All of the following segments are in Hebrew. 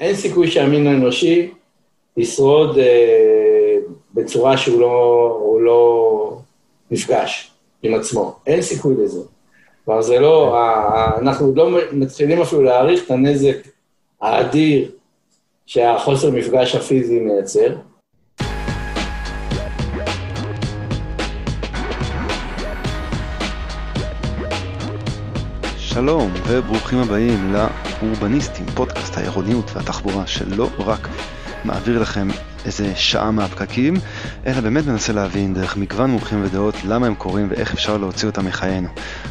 אין סיכוי שהמין האנושי ישרוד אה, בצורה שהוא לא, לא נפגש עם עצמו. אין סיכוי לזה. כלומר, זה לא, אנחנו לא מתחילים אפילו להעריך את הנזק האדיר שהחוסר מפגש הפיזי מייצר. שלום וברוכים הבאים לאורבניסטים, פודקאסט העירוניות והתחבורה שלא רק מעביר לכם איזה שעה מהפקקים, אלא באמת מנסה להבין דרך מגוון מומחים ודעות למה הם קורים ואיך אפשר להוציא אותם מחיינו.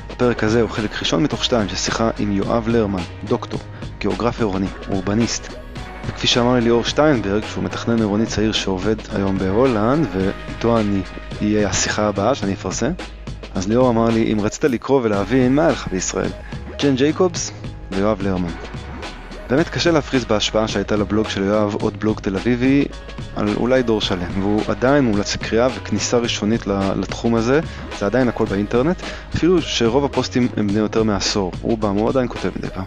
הפרק הזה הוא חלק ראשון מתוך שתיים של שיחה עם יואב לרמן, דוקטור, גיאוגרף עירוני, אורבניסט. וכפי שאמר לי ליאור שטיינברג, שהוא מתכנן עירוני צעיר שעובד היום בהולנד, ואיתו אני אהיה השיחה הבאה שאני אפרסם, אז ליאור אמר לי, אם רצית לקרוא ולהבין מה היה לך בישראל, ג'ן ג'ייקובס ויואב לרמן. באמת קשה להפריז בהשפעה שהייתה לבלוג של יואב, עוד בלוג תל אביבי, על אולי דור שלם, והוא עדיין מומלץ לקריאה וכניסה ראשונית לתחום הזה, זה עדיין הכל באינטרנט, אפילו שרוב הפוסטים הם בני יותר מעשור, רובם, הוא עדיין כותב מדי פעם.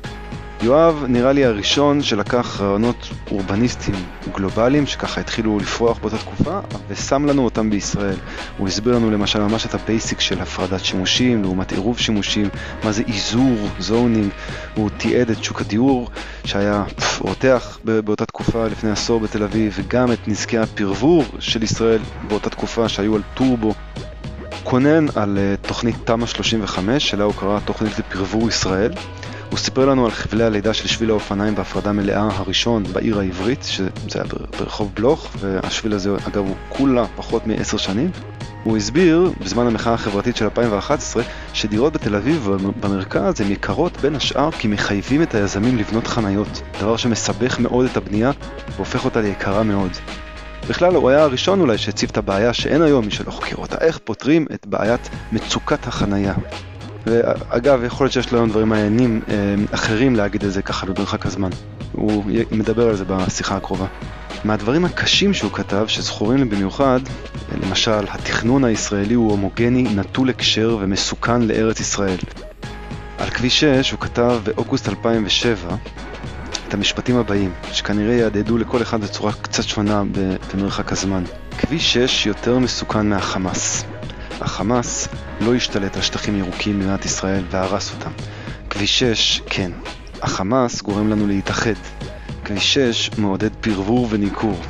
יואב נראה לי הראשון שלקח רעיונות אורבניסטיים גלובליים שככה התחילו לפרוח באותה תקופה ושם לנו אותם בישראל. הוא הסביר לנו למשל ממש את ה basic של הפרדת שימושים לעומת עירוב שימושים, מה זה איזור, zoning, הוא תיעד את שוק הדיור שהיה רותח באותה תקופה לפני עשור בתל אביב וגם את נזקי הפרבור של ישראל באותה תקופה שהיו על טורבו. כונן על אה, תוכנית תמ"א 35 שלה הוא קרא תוכנית לפרבור ישראל הוא סיפר לנו על חבלי הלידה של שביל האופניים בהפרדה מלאה הראשון בעיר העברית, שזה היה ברחוב בלוך, והשביל הזה אגב הוא כולה פחות מעשר שנים. הוא הסביר, בזמן המחאה החברתית של 2011, שדירות בתל אביב במרכז הן יקרות בין השאר כי מחייבים את היזמים לבנות חניות, דבר שמסבך מאוד את הבנייה והופך אותה ליקרה מאוד. בכלל הוא היה הראשון אולי שהציב את הבעיה שאין היום מי שלא חוקר אותה, איך פותרים את בעיית מצוקת החנייה. ואגב, יכול להיות שיש לו היום דברים מעניינים אה, אחרים להגיד את זה ככה במרחק הזמן. הוא מדבר על זה בשיחה הקרובה. מהדברים הקשים שהוא כתב, שזכורים לי במיוחד, למשל, התכנון הישראלי הוא הומוגני, נטול הקשר ומסוכן לארץ ישראל. על כביש 6 הוא כתב באוגוסט 2007 את המשפטים הבאים, שכנראה יהדהדו לכל אחד בצורה קצת שונה במרחק הזמן. כביש 6 יותר מסוכן מהחמאס. החמאס לא השתלט על שטחים ירוקים במדינת ישראל והרס אותם. כביש 6, כן. החמאס גורם לנו להתאחד. כביש 6 מעודד פרבור וניכור.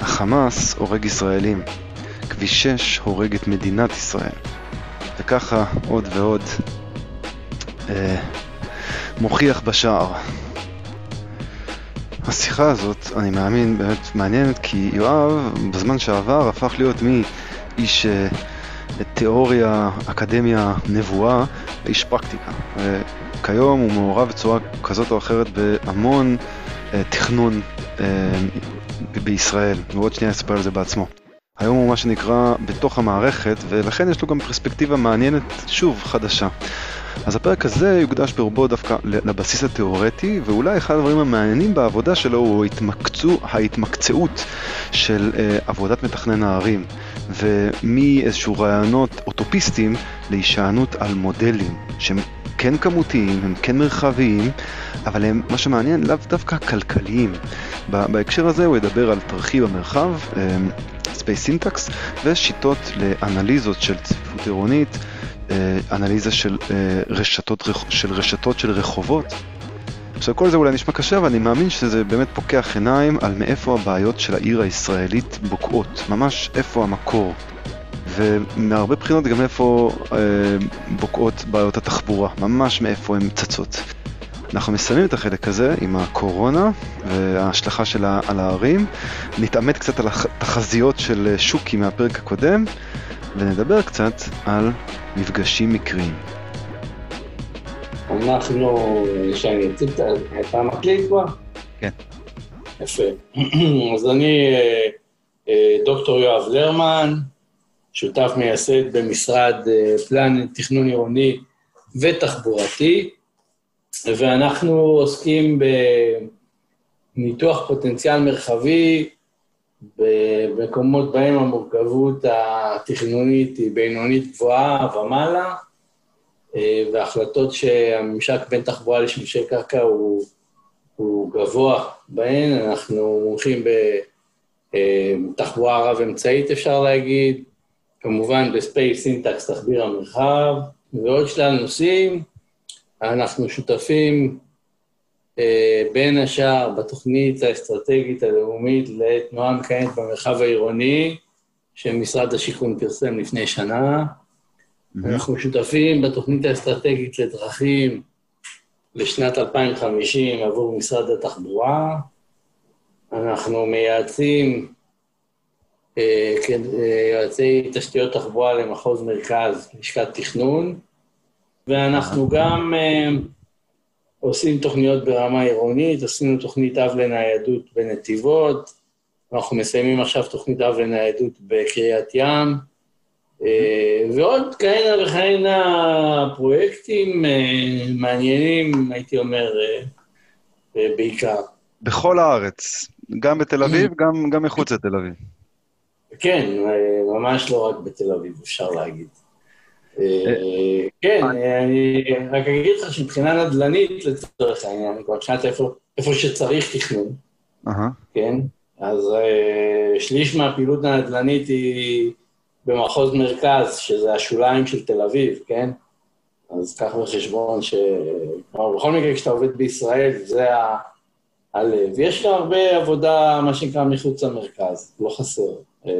החמאס הורג ישראלים. כביש 6 הורג את מדינת ישראל. וככה עוד ועוד אה, מוכיח בשער. השיחה הזאת, אני מאמין, באמת מעניינת, כי יואב, בזמן שעבר, הפך להיות מאיש... אה, תיאוריה, אקדמיה, נבואה, איש פרקטיקה. וכיום הוא מעורב בצורה כזאת או אחרת בהמון אה, תכנון אה, בישראל, ועוד שנייה אספר על זה בעצמו. היום הוא מה שנקרא בתוך המערכת, ולכן יש לו גם פרספקטיבה מעניינת, שוב, חדשה. אז הפרק הזה יוקדש ברובו דווקא לבסיס התיאורטי, ואולי אחד הדברים המעניינים בעבודה שלו הוא ההתמקצוע, ההתמקצעות של uh, עבודת מתכנן הערים, ומאיזשהו רעיונות אוטופיסטיים להישענות על מודלים שהם כן כמותיים, הם כן מרחביים, אבל הם, מה שמעניין, לאו דווקא כלכליים. בהקשר הזה הוא ידבר על תרחיב המרחב, Space Syntax, ושיטות לאנליזות של צפיפות עירונית, אה, אנליזה של, אה, רשתות, של רשתות של רחובות. עכשיו כל זה אולי נשמע קשה, אבל אני מאמין שזה באמת פוקח עיניים על מאיפה הבעיות של העיר הישראלית בוקעות, ממש איפה המקור. ומהרבה בחינות גם איפה אה, בוקעות בעיות התחבורה, ממש מאיפה הן צצות. אנחנו מסיימים את החלק הזה עם הקורונה וההשלכה שלה על הערים. נתעמת קצת על התחזיות של שוקי מהפרק הקודם, ונדבר קצת על מפגשים מקריים. אנחנו, שאני אציג את אתה מקליט כבר? כן. יפה. אז אני אה, אה, דוקטור יואב לרמן, שותף מייסד במשרד אה, פלן תכנון עירוני ותחבורתי, ואנחנו עוסקים בניתוח פוטנציאל מרחבי במקומות בהם המורכבות התכנונית היא בינונית גבוהה ומעלה, והחלטות שהממשק בין תחבורה לשימושי קרקע הוא הוא גבוה בהן, אנחנו מומחים בתחבורה רב-אמצעית, אפשר להגיד, כמובן ב space syntax, תחביר המרחב, ועוד שלל נושאים. אנחנו שותפים אה, בין השאר בתוכנית האסטרטגית הלאומית לתנועה מקיימת במרחב העירוני, שמשרד השיכון פרסם לפני שנה. Mm-hmm. אנחנו שותפים בתוכנית האסטרטגית לדרכים לשנת 2050 עבור משרד התחבורה. אנחנו מייעצים אה, כיועצי תשתיות תחבורה למחוז מרכז, לשכת תכנון, ואנחנו גם אה, עושים תוכניות ברמה עירונית, עשינו תוכנית אב לניידות בנתיבות, אנחנו מסיימים עכשיו תוכנית אב לניידות בקריית ים, אה, ועוד כהנה וכהנה פרויקטים אה, מעניינים, הייתי אומר, בעיקר. בכל הארץ, גם בתל אביב, גם, גם מחוץ לתל אביב. כן, ממש לא רק בתל אביב, אפשר להגיד. אה, כן, אני רק אגיד לך שמבחינה נדל"נית, לצורך העניין, מבחינת איפה שצריך תכנון, כן? אז אה, שליש מהפעילות הנדל"נית היא במחוז מרכז, שזה השוליים של תל אביב, כן? אז קח בחשבון ש... כלומר, בכל מקרה, כשאתה עובד בישראל, זה הלב. יש גם הרבה עבודה, מה שנקרא, מחוץ למרכז, לא חסר. אה,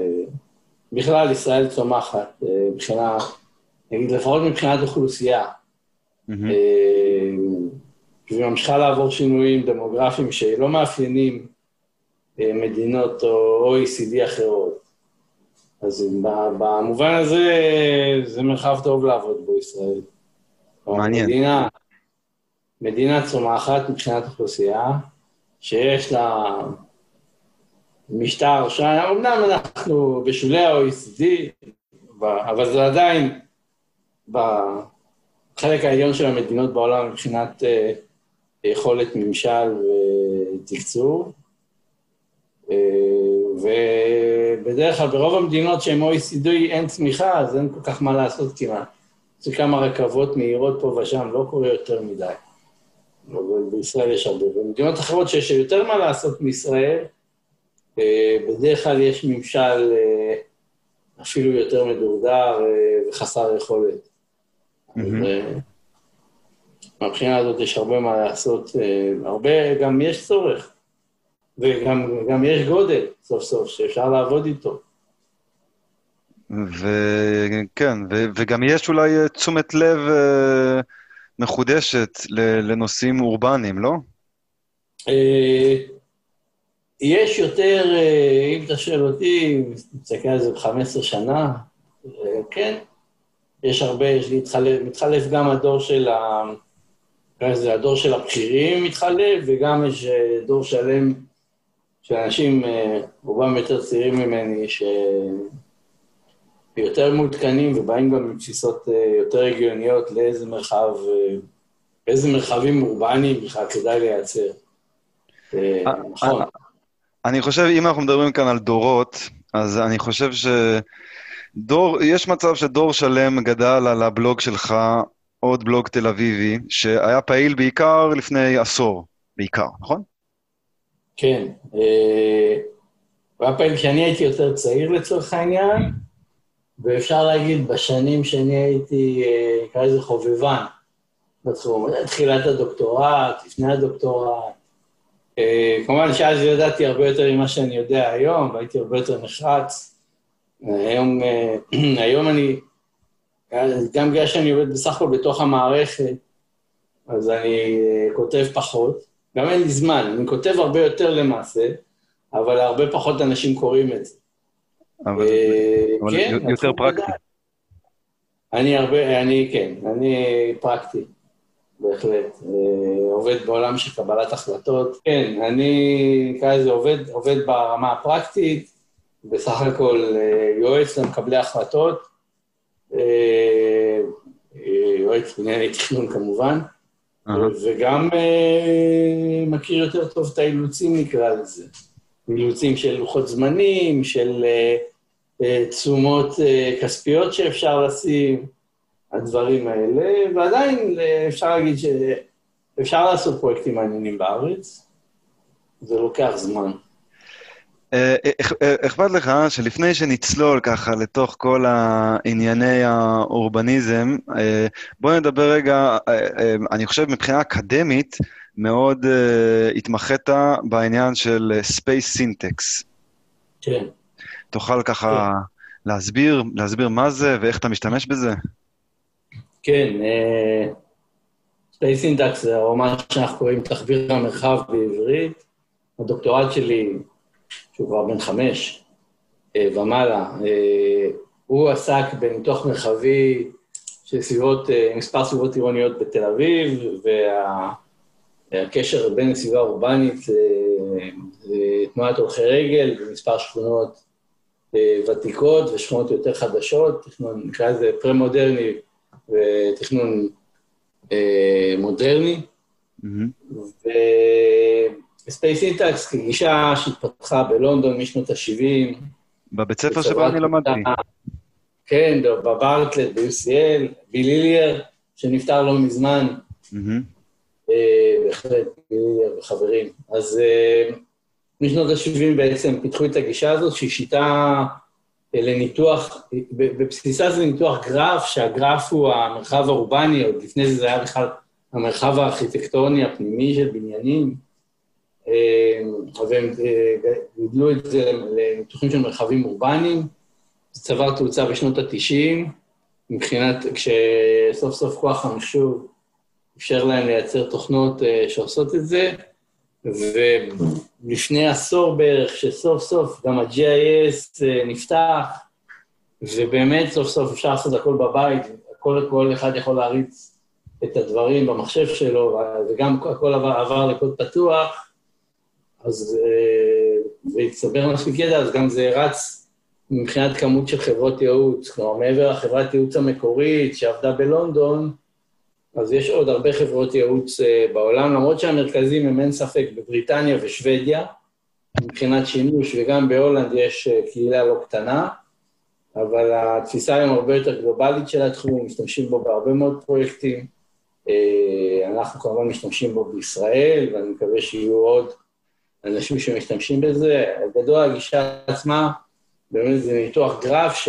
בכלל, ישראל צומחת מבחינה... נגיד לפחות מבחינת אוכלוסייה. והיא ממשיכה לעבור שינויים דמוגרפיים שלא מאפיינים אה, מדינות או OECD אחרות. אז במובן הזה, זה מרחב טוב לעבוד בו, ישראל. מעניין. מדינה, מדינה צומחת מבחינת אוכלוסייה, שיש לה משטר, אמנם אנחנו בשולי ה-OECD, אבל זה עדיין בחלק העליון של המדינות בעולם מבחינת אה, יכולת ממשל ותקצוב. אה, ובדרך כלל ברוב המדינות שהן OECD אין צמיחה, אז אין כל כך מה לעשות כמעט. יש כמה רכבות מהירות פה ושם, לא קורה יותר מדי. אבל בישראל יש הרבה. במדינות אחרות שיש יותר מה לעשות מישראל, אה, בדרך כלל יש ממשל אפילו יותר מדורדר וחסר יכולת. מהבחינה הזאת יש הרבה מה לעשות, אה, הרבה, גם יש צורך, וגם יש גודל, סוף סוף, שאפשר לעבוד איתו. וכן, וגם יש אולי אה, תשומת לב אה, מחודשת לנושאים אורבניים, לא? יש יותר, אם אתה שואל אותי, מסתכל על זה ב-15 שנה, כן, יש הרבה, יש להתחלף, מתחלף גם הדור של ה... זה הדור של הבכירים מתחלף, וגם יש אה, דור שלם של אנשים, אה, רובם יותר צעירים ממני, שיותר מעודכנים ובאים גם עם תפיסות אה, יותר הגיוניות לאיזה מרחב, איזה מרחבים אורבניים בכלל כדאי לייצר. נכון. אני חושב, אם אנחנו מדברים כאן על דורות, אז אני חושב ש... דור, יש מצב שדור שלם גדל על הבלוג שלך, עוד בלוג תל אביבי, שהיה פעיל בעיקר לפני עשור, בעיקר, נכון? כן. אה, הוא היה פעיל כשאני הייתי יותר צעיר לצורך העניין, ואפשר להגיד בשנים שאני הייתי, אה, נקרא לזה חובבן בתחום, תחילת הדוקטורט, לפני הדוקטורט. אה, כמובן שאז ידעתי הרבה יותר ממה שאני יודע היום, והייתי הרבה יותר נחרץ. היום, אה, היום אני, גם בגלל שאני עובד בסך הכל בתוך המערכת, אז אני אה, כותב פחות. גם אין לי זמן, אני כותב הרבה יותר למעשה, אבל הרבה פחות אנשים קוראים את זה. אבל, אה, אבל כן, יותר פרקטי. אני הרבה, אני כן, אני פרקטי, בהחלט. עובד בעולם של קבלת החלטות. כן, אני, נקרא לזה, עובד, עובד ברמה הפרקטית, בסך הכל אה, יועץ למקבלי החלטות, אה, אה, יועץ בענייני תכנון כמובן, uh-huh. וגם מכיר יותר טוב את האילוצים, נקרא לזה. אילוצים של לוחות זמנים, של תשומות כספיות שאפשר לשים, הדברים האלה, ועדיין אפשר להגיד שאפשר לעשות פרויקטים מעניינים בארץ. זה לוקח זמן. אה, אכפת לך שלפני שנצלול ככה לתוך כל הענייני האורבניזם, בוא נדבר רגע, אני חושב מבחינה אקדמית, מאוד התמחית בעניין של Space Syntax. כן. תוכל ככה כן. להסביר, להסביר מה זה ואיך אתה משתמש בזה? כן, space syntax זה מה שאנחנו קוראים תחביר המרחב בעברית. הדוקטורט שלי, שהוא כבר בן חמש אה, ומעלה, אה, הוא עסק בניתוח מרחבי של סביבות, אה, מספר סביבות עירוניות בתל אביב, והקשר בין הסביבה האורבנית לתנועת הולכי רגל במספר שכונות ותיקות ושכונות יותר חדשות, תכנון, נקרא לזה פרה-מודרני ותכנון אה, מודרני. וספייס אינטקס כגישה שהתפתחה בלונדון משנות ה-70. בבית ספר שבו אני למדתי. כן, בברטלט, ב-UCL, ביל אילייר, שנפטר לא מזמן. אה, בהחלט, ביל אילייר וחברים. אז אה, משנות ה-70 בעצם פיתחו את הגישה הזאת, שהיא שיטה לניתוח, בבסיסה זה ניתוח גרף, שהגרף הוא המרחב האורבני, עוד לפני זה זה היה בכלל המרחב הארכיטקטוני הפנימי של בניינים, אה, והם אה, גידלו את זה לניתוחים של מרחבים אורבניים. זה צבר תאוצה בשנות ה-90, מבחינת, כשסוף סוף כוח המחשוב אפשר להם לייצר תוכנות אה, שעושות את זה, ולפני עשור בערך, שסוף סוף גם ה-GIS אה, נפתח, ובאמת סוף סוף אפשר לעשות הכל בבית, כל, כל אחד יכול להריץ את הדברים במחשב שלו, וגם הכל עבר, עבר לקוד פתוח, אה, והצטבר מספיק ידע, אז גם זה רץ מבחינת כמות של חברות ייעוץ. כלומר, מעבר לחברת ייעוץ המקורית שעבדה בלונדון, אז יש עוד הרבה חברות ייעוץ אה, בעולם, למרות שהמרכזים הם אין ספק בבריטניה ושוודיה, מבחינת שימוש, וגם בהולנד יש אה, קהילה לא קטנה, אבל התפיסה היום הרבה יותר גלובלית של התחום, משתמשים בו בהרבה מאוד פרויקטים. אה, אנחנו כמובן משתמשים בו בישראל, ואני מקווה שיהיו עוד אנשים שמשתמשים בזה. בגדול הגישה עצמה, באמת זה ניתוח גרף ש,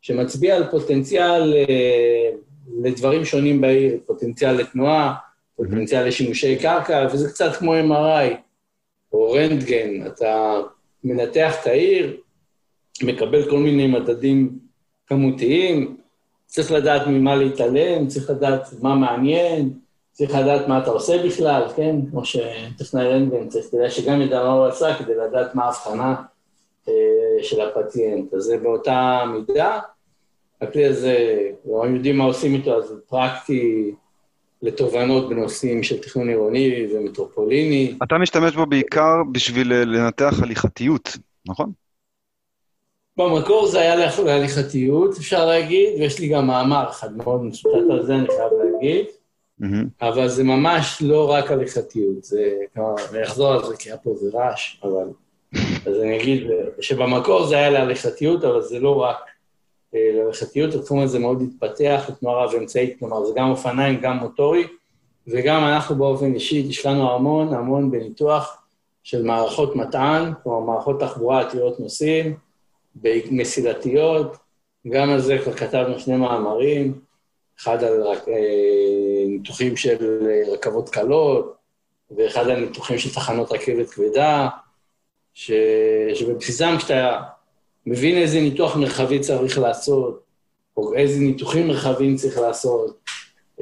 שמצביע על פוטנציאל לדברים שונים בעיר, פוטנציאל לתנועה, פוטנציאל לשימושי קרקע, וזה קצת כמו MRI או רנטגן, אתה מנתח את העיר, מקבל כל מיני מדדים כמותיים, צריך לדעת ממה להתעלם, צריך לדעת מה מעניין, צריך לדעת מה אתה עושה בכלל, כן? כמו שטכנאי רנטגן צריך לדעת שגם ידע מה הוא עשה כדי לדעת מה ההבחנה אה, של הפציינט. אז זה באותה מידה. הכלי הזה, הם יודעים מה עושים איתו, אז הוא פרקטי לתובנות בנושאים של תכנון עירוני ומטרופוליני. אתה משתמש בו בעיקר בשביל לנתח הליכתיות, נכון? במקור זה היה להליכתיות, אפשר להגיד, ויש לי גם מאמר אחד מאוד מצוטט על זה, אני חייב להגיד, mm-hmm. אבל זה ממש לא רק הליכתיות, זה, כלומר, אני אחזור על זה כי היה פה איזה רעש, אבל... אז אני אגיד שבמקור זה היה להליכתיות, אבל זה לא רק. לרשתיות, התחום הזה מאוד התפתח לתנועה רב-אמצעית, כלומר זה גם אופניים, גם מוטורי, וגם אנחנו באופן אישי השקענו המון המון בניתוח של מערכות מטען, כלומר מערכות תחבורה עתירות נוסעים, מסילתיות, גם על זה כבר כתבנו שני מאמרים, אחד על אה, ניתוחים של רכבות קלות, ואחד על ניתוחים של תחנות רכבת כבדה, ש... שבבסיסם כשאתה מבין איזה ניתוח מרחבי צריך לעשות, או איזה ניתוחים מרחביים צריך לעשות.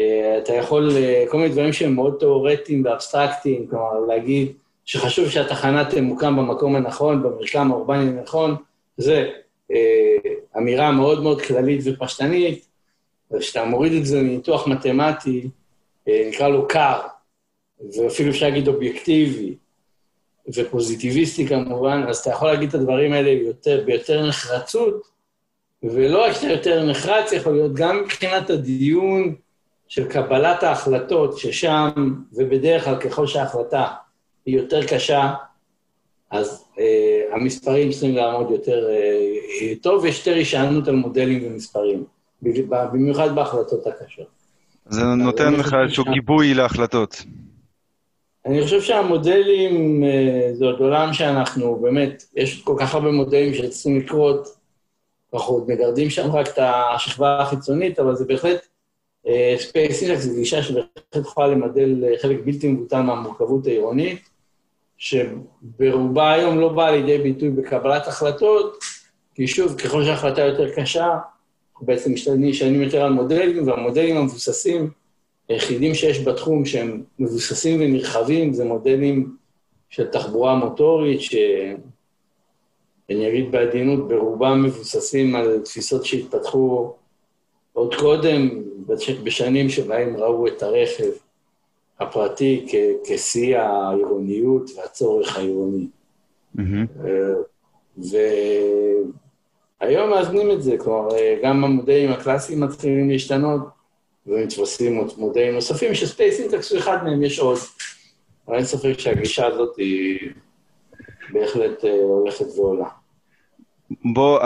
אה, אתה יכול, אה, כל מיני דברים שהם מאוד תיאורטיים ואבסטרקטיים, כלומר, להגיד שחשוב שהתחנה תמוקם במקום הנכון, במרקם האורבני הנכון, זה אה, אמירה מאוד מאוד כללית ופשטנית, וכשאתה מוריד את זה לניתוח מתמטי, נקרא לו קר, ואפילו אפשר להגיד אובייקטיבי, ופוזיטיביסטי כמובן, אז אתה יכול להגיד את הדברים האלה יותר, ביותר נחרצות, ולא רק שאתה יותר נחרץ, יכול להיות גם מבחינת הדיון של קבלת ההחלטות, ששם, ובדרך כלל ככל שההחלטה היא יותר קשה, אז אה, המספרים צריכים לעמוד יותר אה, טוב, ויש יותר הישענות על מודלים ומספרים, במיוחד בהחלטות הקשות. זה נותן לך איזשהו גיבוי להחלטות. אני חושב שהמודלים, אה, זה עוד עולם שאנחנו, באמת, יש כל כך הרבה מודלים שצריכים לקרות, אנחנו עוד מגרדים שם רק את השכבה החיצונית, אבל זה בהחלט, space syntax זו גישה שבהחלט יכולה למדל חלק בלתי מבוטל מהמורכבות העירונית, שברובה היום לא באה לידי ביטוי בקבלת החלטות, כי שוב, ככל שההחלטה יותר קשה, אנחנו בעצם משתנים יותר על מודלים, והמודלים המבוססים, היחידים שיש בתחום שהם מבוססים ונרחבים, זה מודלים של תחבורה מוטורית, שאני אגיד בעדינות, ברובם מבוססים על תפיסות שהתפתחו עוד קודם, בשנים שבהם ראו את הרכב הפרטי כשיא העירוניות והצורך העירוני. Mm-hmm. והיום מאזנים את זה, כלומר, גם המודלים הקלאסיים מתחילים להשתנות, עוד מודלים נוספים, שספייס אינטקס הוא אחד מהם, יש עוד. אבל אין ספק שהגישה הזאת היא בהחלט אה, הולכת ועולה. בוא,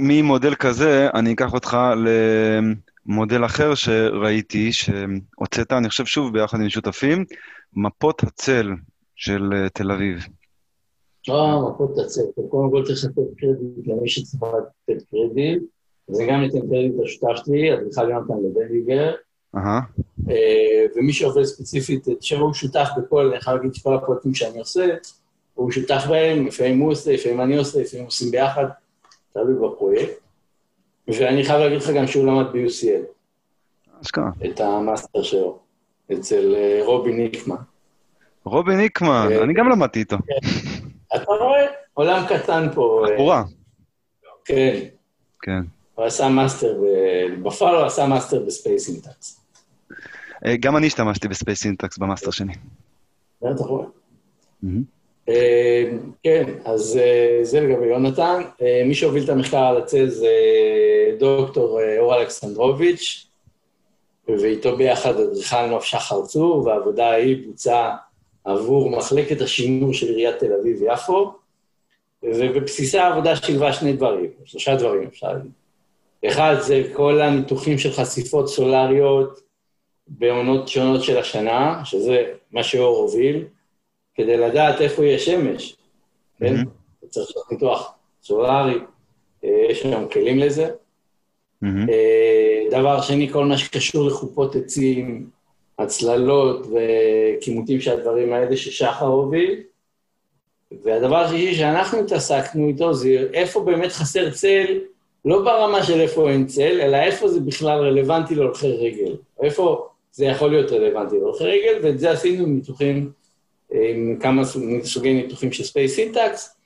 ממודל כזה, אני אקח אותך למודל אחר שראיתי, שהוצאת, אני חושב שוב, ביחד עם שותפים, מפות הצל של אה, תל אביב. אה, מפות הצל. קודם כל צריך לתת קרדיט למי שצריך לתת קרדיט. זה גם ניתן קרדיט לשותף שלי, אדריכל יונתן לבניגר. אה, ומי שעובד ספציפית, שהוא שותף בכל, אני חייב להגיד שכל הפרויקטים שאני עושה, הוא שותף בהם, לפעמים הוא עושה, לפעמים אני עושה, לפעמים עושים ביחד, תלוי בפרויקט. ואני חייב להגיד לך גם שהוא למד ב-UCL. אשכרה. את המאסטר שלו, אצל אה, רובי ניקמן. רובי ניקמן, אה, אני גם למדתי איתו. אתה רואה? עולם קטן פה. תחבורה. כן. כן. הוא עשה מאסטר, בפועל הוא עשה מאסטר ב space syntax. אה, גם אני השתמשתי ב space syntax במאסטר שני. בטח רואה. אה, כן, אז אה, זה לגבי יונתן. מי שהוביל את המחקר על הצל זה דוקטור אור אלכסנדרוביץ', ואיתו ביחד אדריכל נוף שחר צור, והעבודה ההיא בוצעה עבור מחלקת השימור של עיריית תל אביב-יפו, ובבסיסה העבודה שילבה שני דברים, שלושה דברים, אפשר להגיד. אחד זה כל הניתוחים של חשיפות סולריות בעונות שונות של השנה, שזה מה שאור הוביל, כדי לדעת איפה יש שמש, כן? Mm-hmm. צריך לעשות ניתוח סולרי, אה, יש שם כלים לזה. Mm-hmm. דבר שני, כל מה שקשור לחופות עצים, הצללות וכימותים של הדברים האלה ששחר הוביל. והדבר השלישי שאנחנו התעסקנו איתו זה איפה באמת חסר צל לא ברמה של איפה אין צל, אלא איפה זה בכלל רלוונטי להולכי רגל. איפה זה יכול להיות רלוונטי להולכי רגל, ואת זה עשינו ניתוחים, עם כמה סוגי ניתוחים של space syntax,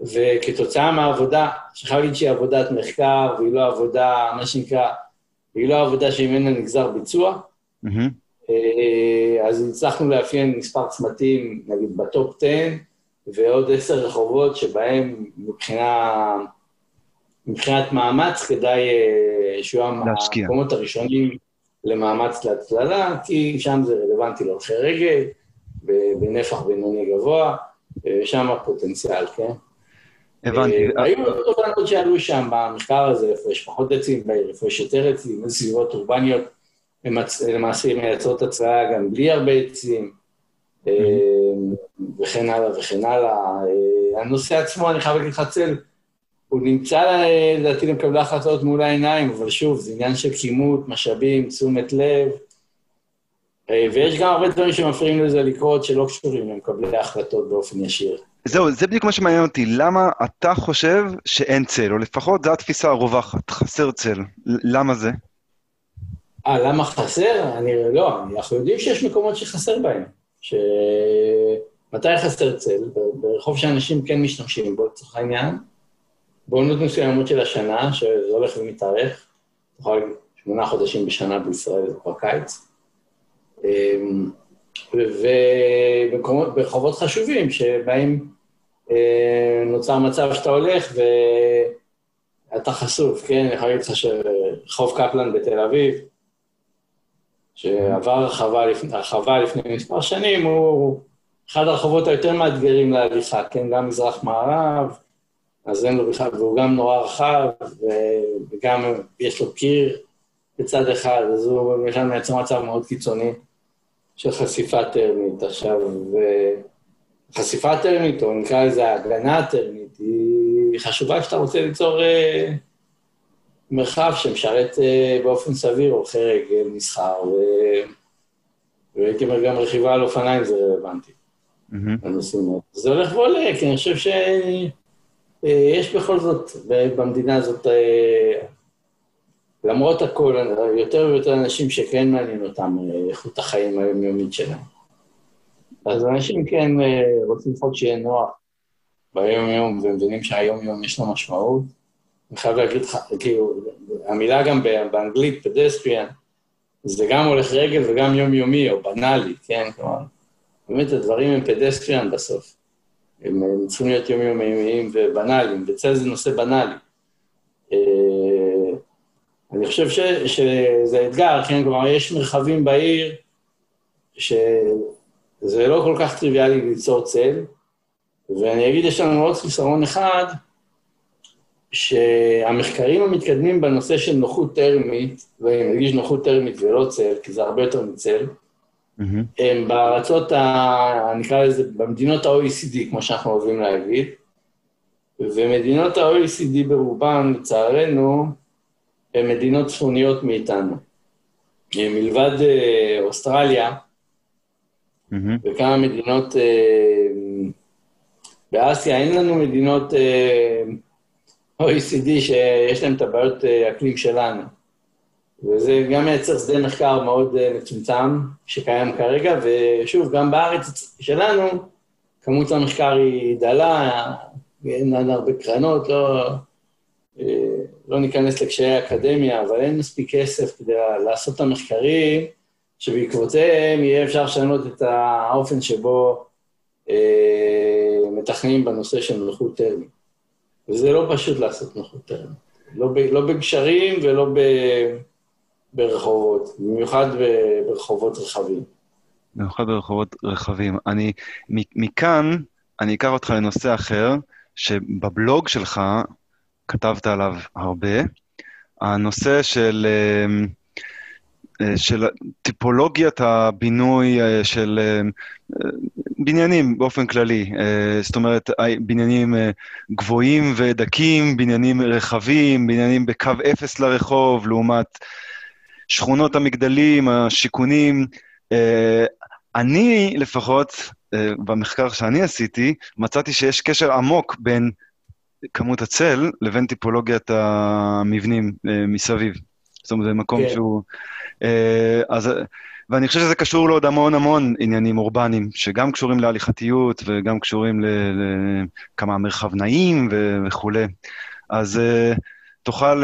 וכתוצאה מהעבודה, שחייב להגיד שהיא עבודת מחקר, והיא לא עבודה, מה שנקרא, היא לא עבודה שממנה נגזר ביצוע, mm-hmm. אז הצלחנו לאפיין מספר צמתים, נגיד ב top 10, ועוד עשר רחובות שבהם מבחינה... מבחינת מאמץ כדאי אה, שיהיו המקומות הראשונים למאמץ להצללה, כי שם זה רלוונטי להולכי רגל, בנפח בינוני גבוה, שם הפוטנציאל, כן? הבנתי. אה, היו תובנות שעלו שם במחקר הזה, יש פחות עצים בעיר, יש יותר עצים, איזה סביבות אורבניות למעשה מייצרות הצללה גם בלי הרבה עצים, אה, וכן הלאה וכן הלאה. הנושא עצמו, אני חייב להגיד לך, צל, הוא נמצא לדעתי למקבלי החלטות מול העיניים, אבל שוב, זה עניין של כימות, משאבים, תשומת לב, אה, ויש גם הרבה דברים שמפריעים לזה לקרות שלא קשורים למקבלי ההחלטות באופן ישיר. זהו, זה בדיוק מה שמעניין אותי. למה אתה חושב שאין צל, או לפחות זו התפיסה הרווחת, חסר צל. למה זה? אה, למה חסר? אני לא, אנחנו יודעים שיש מקומות שחסר בהם. ש... מתי חסר צל? ברחוב שאנשים כן משתמשים בו, לצורך העניין. בעונות מסוימות של השנה, שזה הולך ומתארך, יכול שמונה חודשים בשנה בישראל זה כבר קיץ, אמ, וברחובות חשובים שבהם אה, נוצר מצב שאתה הולך ואתה חשוף, כן? אני יכול להגיד לך שרחוב קפלן בתל אביב, שעבר הרחבה לפני, הרחבה לפני מספר שנים, הוא אחד הרחובות היותר מאתגרים להליכה, כן? גם מזרח-מערב, אז אין לו בכלל, והוא גם נורא רחב, וגם יש לו קיר בצד אחד, אז הוא בכלל מייצר מצב מאוד קיצוני של חשיפה. טרמית. עכשיו, חשיפה טרמית, או נקרא לזה הגנה טרמית, היא חשובה כשאתה רוצה ליצור אה, מרחב שמשרת אה, באופן סביר הולכי רגל, מסחר, ו... והייתי אומר גם רכיבה על אופניים זה רלוונטי. האלה. זה הולך ועולה, כי אני חושב שיש אה, בכל זאת במדינה הזאת, אה, למרות הכל, יותר ויותר אנשים שכן מעניין אותם איכות החיים היומיומית שלהם. אז אנשים כן רוצים לפחות שיהיה נוח ביום-יום, ומבינים שהיום-יום יש לו משמעות. אני חייב להגיד לך, כאילו, המילה גם באנגלית, pedestrian, זה גם הולך רגל וגם יומיומי, או בנאלי, כן? כלומר, באמת הדברים הם pedestrian בסוף. הם, הם צריכים להיות יומיומיים ובנאליים, וצל זה נושא בנאלי. אה, אני חושב ש, שזה אתגר, כן? כלומר, יש מרחבים בעיר שזה לא כל כך טריוויאלי ליצור צל, ואני אגיד, יש לנו עוד חיסרון אחד, שהמחקרים המתקדמים בנושא של נוחות טרמית, ואני מדגיש נוחות טרמית ולא צל, כי זה הרבה יותר מצל, mm-hmm. הם בארצות, ה, נקרא לזה, במדינות ה-OECD, כמו שאנחנו אוהבים להגיד, ומדינות ה-OECD ברובן, לצערנו, הן מדינות צפוניות מאיתנו. מלבד אה, אוסטרליה, mm-hmm. וכמה מדינות אה, באסיה, אין לנו מדינות אה, OECD שיש להם את הבעיות אקלים שלנו. וזה גם מייצר שדה מחקר מאוד אה, מצומצם שקיים כרגע, ושוב, גם בארץ שלנו, כמות המחקר היא דלה, אין לנו הרבה קרנות, לא, אה, לא ניכנס לקשיי האקדמיה, אבל אין מספיק כסף כדי לעשות את המחקרים, שבעקבותיהם יהיה אפשר לשנות את האופן שבו אה, מתכננים בנושא של נוחות טרמית. וזה לא פשוט לעשות נוחות טרמית. לא, לא בגשרים ולא ב... ברחובות, במיוחד ברחובות רחבים. במיוחד ברחובות רחבים. אני, מכאן, אני אקח אותך לנושא אחר, שבבלוג שלך כתבת עליו הרבה, הנושא של, אה, של טיפולוגיית הבינוי אה, של בניינים באופן כללי. זאת אומרת, בניינים גבוהים ודקים, בניינים רחבים, בניינים בקו אפס לרחוב, לעומת שכונות המגדלים, השיכונים. אה, אני לפחות, אה, במחקר שאני עשיתי, מצאתי שיש קשר עמוק בין כמות הצל לבין טיפולוגיית המבנים אה, מסביב. זאת אומרת, זה מקום כן. שהוא... אז... ואני חושב שזה קשור לעוד המון המון עניינים אורבניים, שגם קשורים להליכתיות וגם קשורים לכמה מרחב נעים וכולי. אז תוכל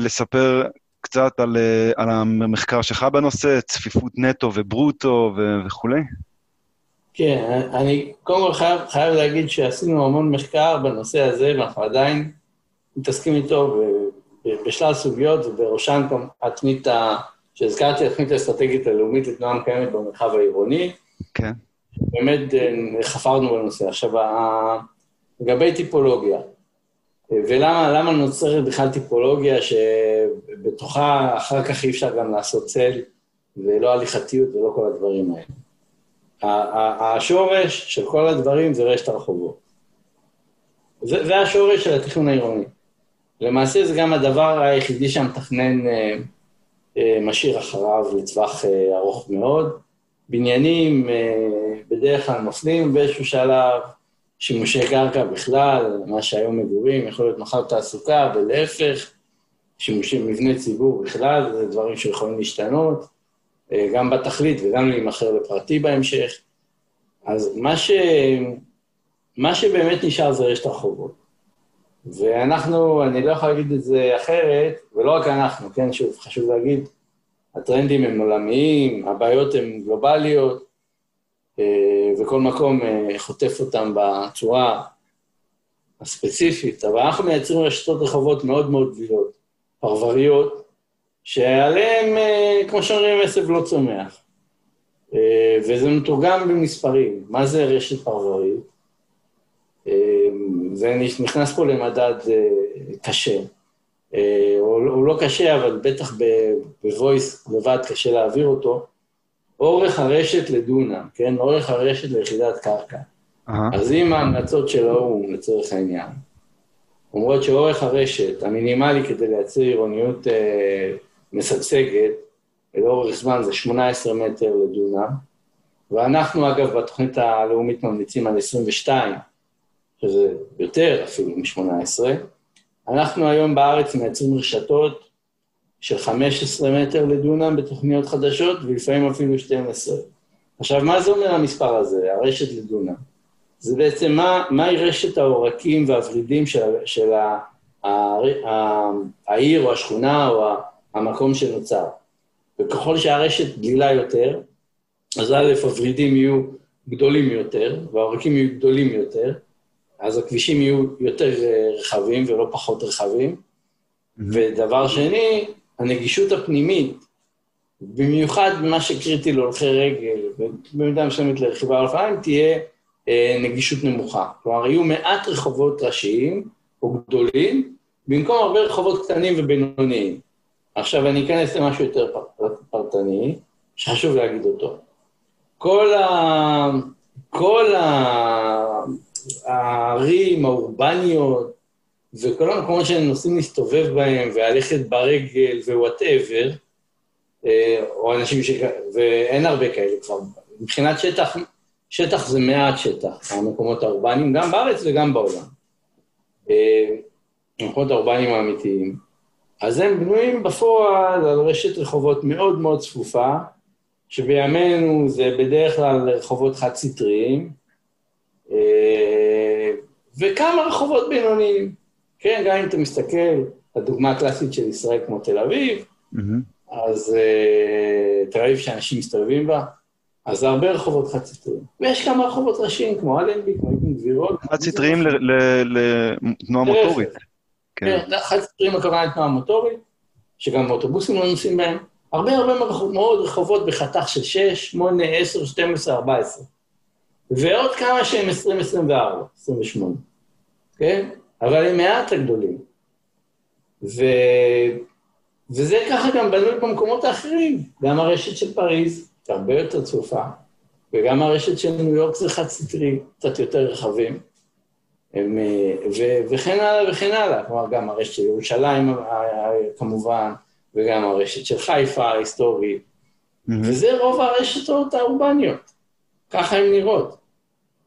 לספר קצת על, אה, על המחקר שלך בנושא, צפיפות נטו וברוטו ו- וכולי? כן, אני קודם כל חייב, חייב להגיד שעשינו המון מחקר בנושא הזה, ואנחנו עדיין מתעסקים איתו בשלל סוגיות, ובראשן התוכנית שהזכרתי, התוכנית האסטרטגית הלאומית לתנועה מקיימת במרחב העירוני. כן. באמת אה, חפרנו בנושא. עכשיו, לגבי טיפולוגיה, ולמה נוצרת בכלל טיפולוגיה שבתוכה אחר כך אי אפשר גם לעשות צל, ולא הליכתיות ולא כל הדברים האלה. השורש של כל הדברים זה רשת הרחובות. זה, זה השורש של התכנון העירוני. למעשה זה גם הדבר היחידי שהמתכנן אה, אה, משאיר אחריו לטווח אה, ארוך מאוד. בניינים אה, בדרך כלל נופלים באיזשהו שלב, שימושי קרקע בכלל, מה שהיום מגורים, יכול להיות מחר תעסוקה, ולהפך, שימושי מבני ציבור בכלל, זה דברים שיכולים להשתנות, אה, גם בתכלית וגם להימכר לפרטי בהמשך. אז מה, ש... מה שבאמת נשאר זה רשת הרחובות. ואנחנו, אני לא יכול להגיד את זה אחרת, ולא רק אנחנו, כן, שוב, חשוב להגיד, הטרנדים הם עולמיים, הבעיות הן גלובליות, אה, וכל מקום אה, חוטף אותם בצורה הספציפית, אבל אנחנו מייצרים רשתות רחובות מאוד מאוד גבילות, פרבריות, שעליהן, אה, כמו שאומרים, עשב לא צומח. וזה מתורגם במספרים. מה זה רשת פרברית? זה נכנס פה למדד קשה. הוא לא קשה, אבל בטח בוויס לבד קשה להעביר אותו. אורך הרשת לדונם, כן? אורך הרשת ליחידת קרקע. אהה. אז אם ההמלצות של האו"ם, לצורך העניין, אומרות שאורך הרשת המינימלי כדי לייצר עירוניות אה, משגשגת, לאורך זמן זה 18 מטר לדונם, ואנחנו אגב בתוכנית הלאומית ממליצים על 22, שזה יותר אפילו מ-18, אנחנו היום בארץ מייצרים רשתות של 15 מטר לדונם בתוכניות חדשות, ולפעמים אפילו 12. עכשיו, מה זה אומר המספר הזה, הרשת לדונם? זה בעצם מה, מהי רשת העורקים והוורידים של, של ה, ה, ה, העיר או השכונה או ה, המקום שנוצר. וככל שהרשת גדילה יותר, אז א', הוורידים יהיו גדולים יותר, והעורקים יהיו גדולים יותר, אז הכבישים יהיו יותר אה, רחבים ולא פחות רחבים. ודבר שני, הנגישות הפנימית, במיוחד מה שקריטי להולכי רגל, ובמידה מסוימת לרכיבה על אופניים, תהיה אה, נגישות נמוכה. כלומר, יהיו מעט רחובות ראשיים או גדולים, במקום הרבה רחובות קטנים ובינוניים. עכשיו אני אכנס למשהו יותר פר- פרטני, שחשוב להגיד אותו. כל, ה... כל ה... הערים האורבניות וכל המקומות שהם נוסעים להסתובב בהם וללכת ברגל ו whatever, או אנשים ש... ואין הרבה כאלה כבר. מבחינת שטח, שטח זה מעט שטח, המקומות האורבניים, גם בארץ וגם בעולם. אה, המקומות האורבניים האמיתיים. אז הם בנויים בפועל על רשת רחובות מאוד מאוד צפופה, שבימינו זה בדרך כלל רחובות חד-סטריים, אה, וכמה רחובות בינוניים. כן, גם אם אתה מסתכל, הדוגמה הקלאסית של ישראל כמו תל אביב. אז אה, תל אביב שאנשים מסתובבים בה, אז זה הרבה רחובות חד-סטריים. ויש כמה רחובות ראשיים, כמו אלנבי, כמו איבן גבירות. חד-סטריים ל- ל- לתנועה. מוטורית. כן. כן, חד-סטריים הכוונה לתנועה מוטורית, שגם אוטובוסים לא נוסעים בהם. הרבה הרבה מאוד רחובות בחתך של 6, 8, 10, 12, 14. ועוד כמה שהם 20, 24, 28, כן? אבל הם מעט הגדולים. ו... וזה ככה גם בנוי במקומות האחרים. גם הרשת של פריז, היא הרבה יותר צפופה, וגם הרשת של ניו יורק זה חד-סטרי, קצת יותר רחבים. הם, ו, וכן הלאה וכן הלאה, כלומר גם הרשת של ירושלים כמובן, וגם הרשת של חיפה ההיסטורית, מהמם. וזה רוב הרשתות האורבניות, ככה הן נראות.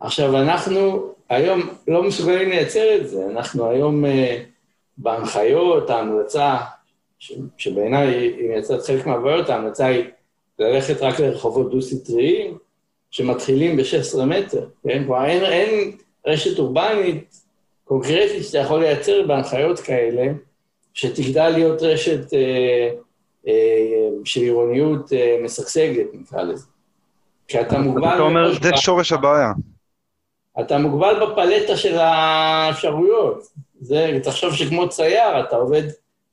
עכשיו, אנחנו היום לא מסוגלים לייצר את זה, אנחנו היום אה, בהנחיות, ההמלצה, ש- שבעיניי היא מייצרת חלק מהבעיות, ההמלצה היא ללכת רק לרחובות דו-סטריים, שמתחילים ב-16 מטר, כן? כלומר, אין, אין רשת אורבנית קונקרטית שאתה יכול לייצר בהנחיות כאלה, שתגדל להיות רשת אה, אה, של עירוניות אה, משגשגת, נקרא לזה. כי אתה מוגבל... אתה אומר, זה שורש הבעיה. אתה מוגבל בפלטה של האפשרויות. זה, תחשוב שכמו צייר, אתה עובד,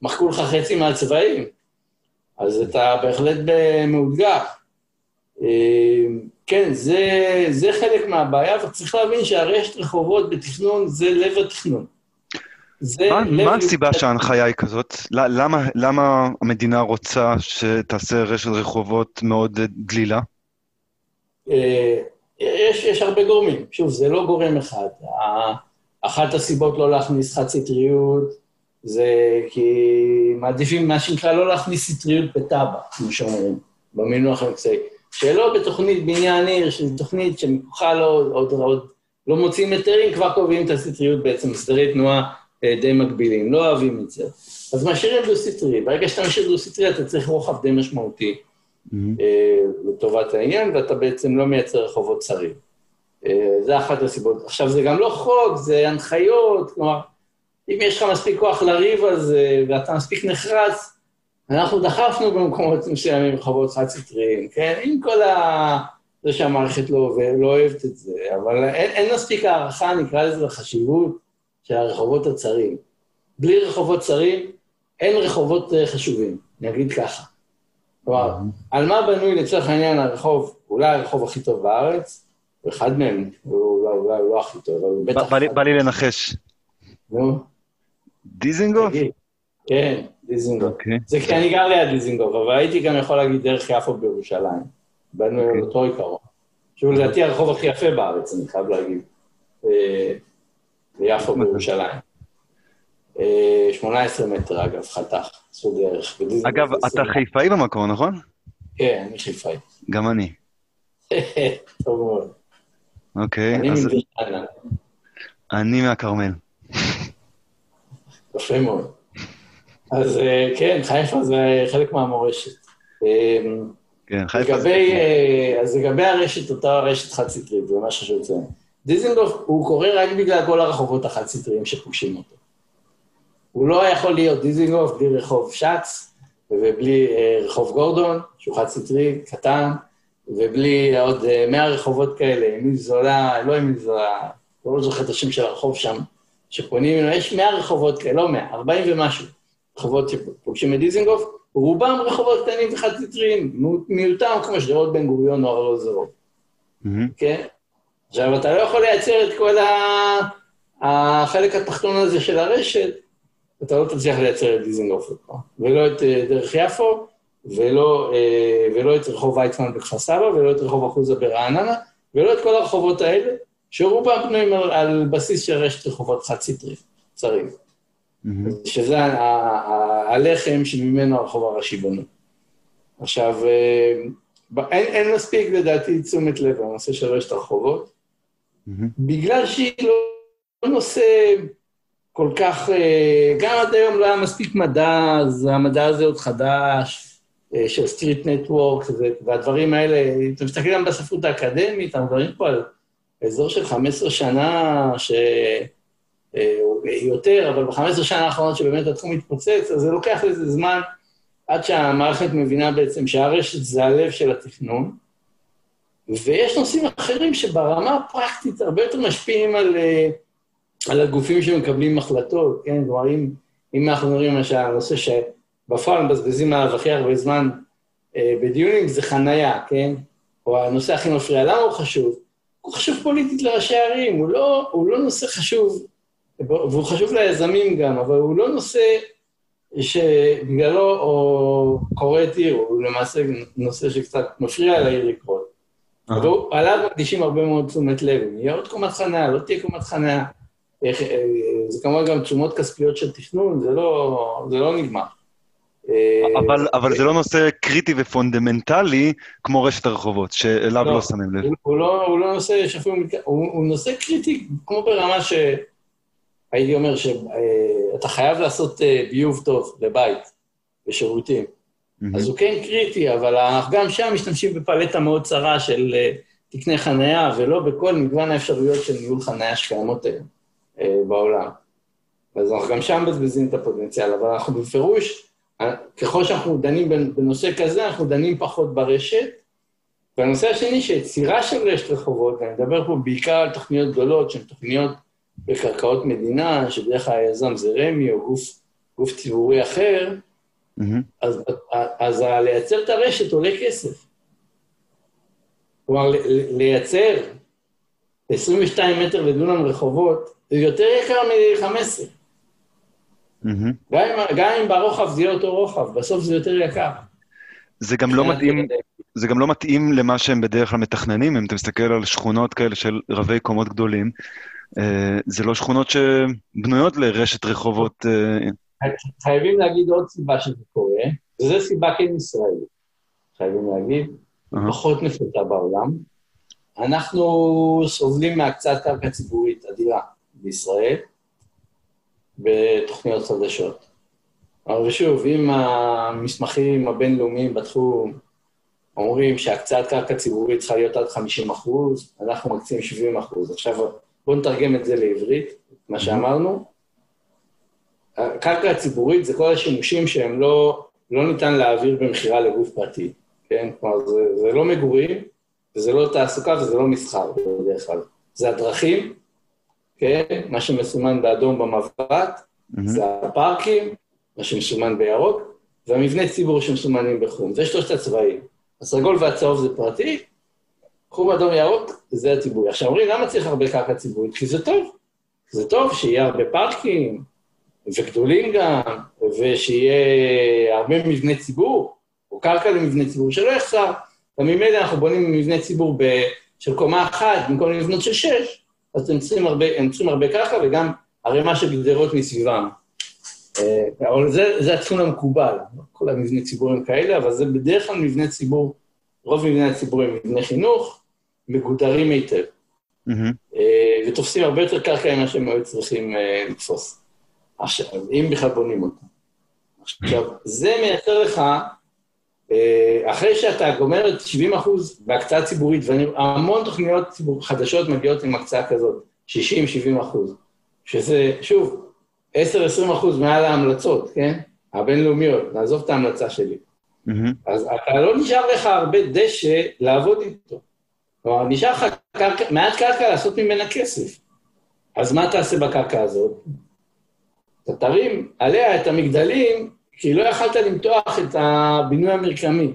מחקו לך חצי מהצבעים, אז אתה בהחלט מאותגר. אה, כן, זה, זה חלק מהבעיה, וצריך להבין שהרשת רחובות בתכנון זה לב התכנון. זה מה- לב- מה הסיבה שההנחיה היא כזאת? למה- למה המדינה רוצה שתעשה רשת רחובות מאוד אה, דלילה? יש, יש הרבה גורמים. שוב, זה לא גורם אחד. אחת הסיבות לא להכניס חד-סטריות זה כי מעדיפים מה שנקרא לא להכניס סטריות בתב״ע, כמו שאומרים, במינוח המקצועי. שלא בתוכנית בניין עיר, שהיא תוכנית שמכוחה לא, עוד, עוד לא מוצאים היתרים, כבר קובעים את הסטריות בעצם, הסדרי תנועה אה, די מקבילים, לא אוהבים את זה. אז משאירים דו-סטרי. ברגע שאתה משאיר דו-סטרי, אתה צריך רוחב די משמעותי. אה, לטובת העניין, ואתה בעצם לא מייצר רחובות צרים. אה, זה אחת הסיבות. עכשיו, זה גם לא חוק, זה הנחיות, כלומר, אם יש לך מספיק כוח לריב על זה, ואתה מספיק נחרץ, אנחנו דחפנו במקומות מסוימים רחובות חד-סטריים, כן? עם כל ה... זה שהמערכת לא, לא אוהבת את זה, אבל אין, אין מספיק הערכה, נקרא לזה, לחשיבות של הרחובות הצרים. בלי רחובות צרים, אין רחובות אה, חשובים, אני אגיד ככה. כלומר, על מה בנוי לצורך העניין הרחוב, אולי הרחוב הכי טוב בארץ, הוא אחד מהם, הוא אולי, אולי לא הכי טוב, אבל הוא בטח... בא לי- לנחש. נו, דיזינגוף? כן, דיזינגוף. אוקיי. זה כי אני גר ליד דיזינגוף, אבל הייתי גם יכול להגיד דרך יפו בירושלים. באנו okay. אוקיי. אותו עיקרון. שהוא לדעתי הרחוב הכי יפה בארץ, אני חייב להגיד. אה, ביפו בירושלים. 18 אה, מטר, אגב, חתך, עשו דרך. אגב, אתה חיפאי במקור, נכון? כן, אני חיפאי. גם אני. טוב מאוד. אוקיי, אז... אני מהכרמל. יפה מאוד. אז אה, כן, חיפה זה חלק מהמורשת. כן, חיפה זה... אה, אז לגבי הרשת, אותה רשת חד-סטרית, זה מה שחשוב לציין. דיזנגוף, הוא קורה רק בגלל כל הרחובות החד-סטריים שפוגשים אותו. הוא לא יכול להיות דיזנגוף בלי רחוב שץ, ובלי אה, רחוב גורדון, שהוא חד-סטרי, קטן, ובלי עוד אה, מאה רחובות כאלה, עם זולה, לא עם זולה, לא זוכר את השם של הרחוב שם, שפונים, יש מאה רחובות כאלה, לא מאה, ארבעים ומשהו רחובות שפוגשים את דיזנגוף, רובם רחובות קטנים וחד-סטריים, מיעוטם כמו שדרות בן גוריון או ארלוזרוב, כן? עכשיו, אתה לא יכול לייצר את כל החלק התחתון הזה של הרשת, אתה לא תצליח לייצר את דיזנגוף ולא את אה, דרך יפו, ולא, אה, ולא את רחוב ויצמן בכפר סבא, ולא את רחוב אחוזה ברעננה, ולא את כל הרחובות האלה, שרובם בנויים על, על בסיס של רשת רחובות חד-סטרי, צרים. Mm-hmm. שזה הלחם שממנו הרחוב הראשי בנו. עכשיו, אה, אין, אין מספיק לדעתי תשומת לב לנושא של רשת הרחובות, mm-hmm. בגלל שהיא לא, לא נושא כל כך, אה, גם עד היום לא היה מספיק מדע, אז המדע הזה עוד חדש, אה, של סטריט נטוורק, והדברים האלה, אתם מסתכלים גם בספרות האקדמית, אנחנו מדברים פה על אזור של 15 שנה, ש... אה, יותר, אבל ב-15 שנה האחרונות שבאמת התחום מתפוצץ, אז זה לוקח לזה זמן עד שהמערכת מבינה בעצם שהרשת זה הלב של התכנון, ויש נושאים אחרים שברמה הפרקטית הרבה יותר משפיעים על, על הגופים שמקבלים החלטות, כן? כלומר, אם, אם אנחנו מדברים על הנושא שבפועל מבזבזים עליו הכי הרבה זמן אה, בדיונים, זה חנייה, כן? או הנושא הכי מפריע, למה הוא חשוב? הוא חשוב פוליטית לראשי ערים, הוא לא, הוא לא נושא חשוב, והוא חשוב ליזמים גם, אבל הוא לא נושא שבגללו קורית עיר, הוא למעשה נושא שקצת מפריע לעיר לקרות. אבל עליו מקדישים הרבה מאוד תשומת לב, אם יהיה עוד קומת חניה, לא תהיה קומת חניה. אה, זה כמובן גם תשומות כספיות של תכנון, זה לא, זה לא נגמר. אה, אבל, אבל זה לא נושא קריטי ופונדמנטלי כמו רשת הרחובות, שאליו לא, לא שמים לב. הוא, לא, הוא לא נושא שאפילו, הוא, הוא נושא קריטי כמו ברמה שהייתי אומר שאתה חייב לעשות אה, ביוב טוב לבית, בשירותים. Mm-hmm. אז הוא כן קריטי, אבל גם שם משתמשים בפלטה מאוד צרה של תקני חניה, ולא בכל מגוון האפשרויות של ניהול חניה שקיימות היום. אה, בעולם. אז אנחנו גם שם מבזבזים את הפוטנציאל, אבל אנחנו בפירוש, אה, ככל שאנחנו דנים בנושא כזה, אנחנו דנים פחות ברשת. והנושא השני, שיצירה של רשת רחובות, ואני מדבר פה בעיקר על תוכניות גדולות, שהן תוכניות בקרקעות מדינה, שבדרך כלל היזם זה רמ"י או גוף, גוף ציבורי אחר, mm-hmm. אז, אז לייצר את הרשת עולה כסף. כלומר, לייצר 22 מטר לדונם רחובות, זה יותר יקר מ-15. Mm-hmm. גם אם ברוחב זה יהיה אותו רוחב, בסוף זה יותר יקר. זה גם לא מתאים, זה גם לא מתאים למה שהם בדרך כלל מתכננים, אם אתה מסתכל על שכונות כאלה של רבי קומות גדולים, אה, זה לא שכונות שבנויות לרשת רחובות. אה, חייבים להגיד עוד סיבה שזה קורה, וזו סיבה כן ישראלית, חייבים להגיד, פחות נפוצה בעולם. אנחנו סובלים מהקצת קרקע ציבורית אדירה. בישראל בתוכניות חדשות. אבל שוב, אם המסמכים הבינלאומיים בתחום אומרים שהקצאת קרקע ציבורית צריכה להיות עד 50 אחוז, אנחנו מקצים 70 אחוז. עכשיו, בואו נתרגם את זה לעברית, מה שאמרנו. הקרקע הציבורית זה כל השימושים שהם לא, לא ניתן להעביר במכירה לגוף פרטי, כן? כלומר, זה, זה לא מגורים, וזה לא תעסוקה וזה לא מסחר בדרך כלל. זה הדרכים, כן? מה שמסומן באדום במבט, mm-hmm. זה הפארקים, מה שמסומן בירוק, והמבני ציבור שמסומנים בחום. זה שלושת הצבעים. הסגול והצהוב זה פרטי, חום אדום ירוק זה הציבורי. עכשיו אומרים, למה צריך הרבה קרקע ציבורית? כי זה טוב. זה טוב שיהיה הרבה פארקים, וגדולים גם, ושיהיה הרבה מבני ציבור, או קרקע למבני ציבור, שלא יחסר. גם ממילא אנחנו בונים מבנה ציבור ב, של קומה אחת במקום לבנות של שש, אז הם צריכים הרבה, הם צריכים הרבה ככה, וגם ערימה של גדרות מסביבם. אה, אבל זה, זה התכון המקובל, כל המבני ציבור הם כאלה, אבל זה בדרך כלל מבנה ציבור, רוב מבני הציבור הם מבני חינוך, מגודרים היטב. Mm-hmm. ותופסים הרבה יותר קרקע ממה שהם היו צריכים אה, לתפוס. עכשיו, אם בכלל בונים אותם. עכשיו, זה מייצר לך, אחרי שאתה גומר את 70 אחוז בהקצאה ציבורית, והמון תוכניות ציבור חדשות מגיעות עם הקצאה כזאת, 60-70 אחוז, שזה, שוב, 10-20 אחוז מעל ההמלצות, כן? הבינלאומיות, נעזוב את ההמלצה שלי. Mm-hmm. אז אתה לא נשאר לך הרבה דשא לעבוד איתו. כלומר, נשאר לך קרקע, מעט קרקע לעשות ממנה כסף. אז מה תעשה בקרקע הזאת? אתה תרים עליה את המגדלים, כי לא יכלת למתוח את הבינוי המרקמי.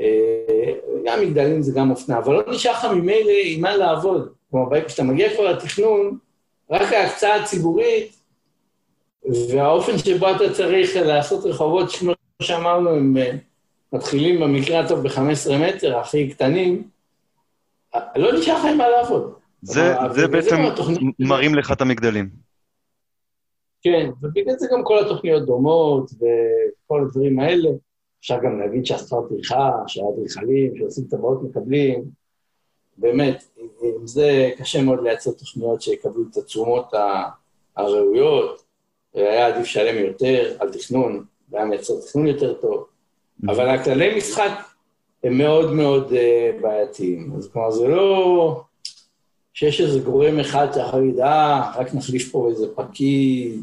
אה, גם מגדלים זה גם אופנה, אבל לא נשאר לך ממילא עם מה לעבוד. כלומר, כשאתה מגיע כבר לתכנון, רק ההקצאה הציבורית והאופן שבו אתה צריך לעשות רחובות, כמו שאמרנו, הם אה, מתחילים במקרה הטוב ב-15 מטר, הכי קטנים, לא נשאר לך עם מה לעבוד. זה, זה בעצם מראים לך את המגדלים. כן, ובגלל זה גם כל התוכניות דומות וכל הדברים האלה. אפשר גם להגיד שהשכר טרחה, שהאדריכלים שעושים טבעות מקבלים, באמת, עם זה קשה מאוד לייצר תוכניות שיקבלו את התשומות הראויות, היה עדיף לשלם יותר על תכנון, והיה מייצר תכנון יותר טוב, אבל הכללי משחק הם מאוד מאוד uh, בעייתיים. אז כלומר, זה לא שיש איזה גורם אחד שאחר להגיד, אה, רק נחליף פה איזה פקיד,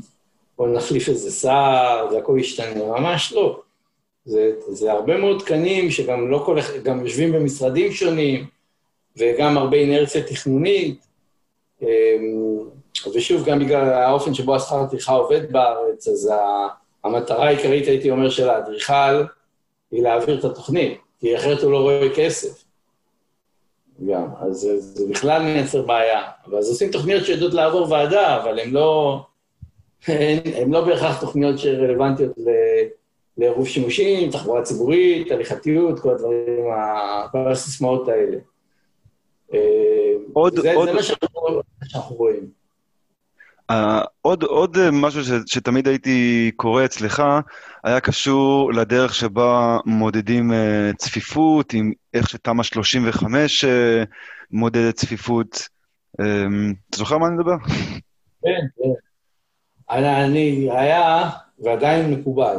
או נחליף איזה שר, והכל ישתנה, ממש לא. זה, זה הרבה מאוד תקנים שגם לא כל, גם יושבים במשרדים שונים, וגם הרבה אינרציה תכנונית. אמ, ושוב, גם בגלל האופן שבו השכר הטרחה עובד בארץ, אז המטרה העיקרית, הייתי אומר, של האדריכל, היא להעביר את התוכנית. כי אחרת הוא לא רואה כסף. גם, אז זה, בכלל מייצר בעיה. ואז עושים תוכניות שיודעות לעבור ועדה, אבל הן לא, הן לא בהכרח תוכניות שרלוונטיות ל... לעירוב שימושים, תחבורה ציבורית, הליכתיות, כל הדברים, כל הסיסמאות האלה. אה, עוד, זה, עוד... זה מה שאנחנו, שאנחנו רואים. Uh, עוד, עוד משהו ש, שתמיד הייתי קורא אצלך, היה קשור לדרך שבה מודדים uh, צפיפות, עם איך שתמ"א 35 uh, מודדת צפיפות. Um, אתה זוכר מה אני מדבר? כן, כן. אני, אני היה, ועדיין מקובל.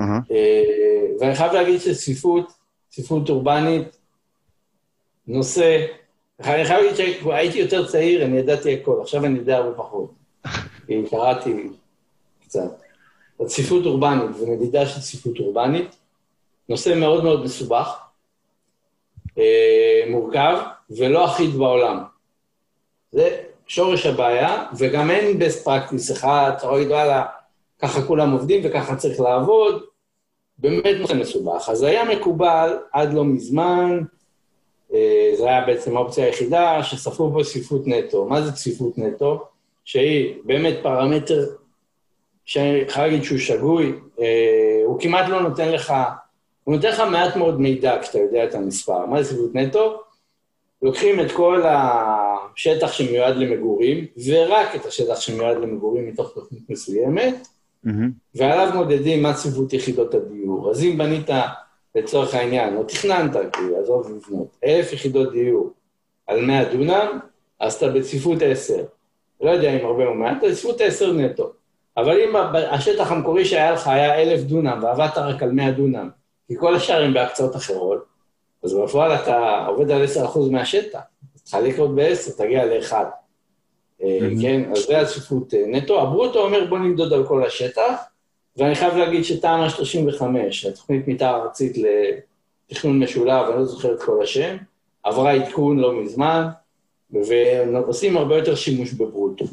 Uh-huh. Uh, ואני חייב להגיד שצפיפות, צפיפות אורבנית, נושא, אני חייב להגיד שהייתי יותר צעיר, אני ידעתי הכל, עכשיו אני יודע הרבה פחות. כי קראתי קצת. הצפיפות אורבנית ומדידה של צפיפות אורבנית, נושא מאוד מאוד מסובך, אה, מורכב ולא אחיד בעולם. זה שורש הבעיה, וגם אין best practice אחד, אתה רואה, וואלה, ככה כולם עובדים וככה צריך לעבוד, באמת נושא מסובך. אז היה מקובל עד לא מזמן, אה, זו הייתה בעצם האופציה היחידה, שספרו פה צפיפות נטו. מה זה צפיפות נטו? שהיא באמת פרמטר שאני חייב להגיד שהוא שגוי, אה, הוא כמעט לא נותן לך, הוא נותן לך מעט מאוד מידע כשאתה יודע את המספר. מה זה סביבות נטו? לוקחים את כל השטח שמיועד למגורים, ורק את השטח שמיועד למגורים מתוך תוכנית מסוימת, mm-hmm. ועליו מודדים מה צפיפות יחידות הדיור. אז אם בנית, לצורך העניין, או תכננת, עזוב לבנות, אלף יחידות דיור על 100 דונם, אז אתה בצפיפות 10. לא יודע אם הרבה או מעט, צפיפות 10 נטו. אבל אם השטח המקורי שהיה לך היה אלף דונם ועבדת רק על מאה דונם, כי כל השאר הם בהקצאות אחרות, אז בפועל אתה עובד על עשר אחוז מהשטח, אז תחלק עוד בעשר, תגיע לאחד. אה, כן, אז זה הצפיפות אה, נטו. הברוטו אומר בוא נמדוד על כל השטח, ואני חייב להגיד שתמ"א 35, התוכנית מתאר ארצית לתכנון משולב, אני לא זוכר את כל השם, עברה עדכון לא מזמן, ועושים הרבה יותר שימוש בברוטו.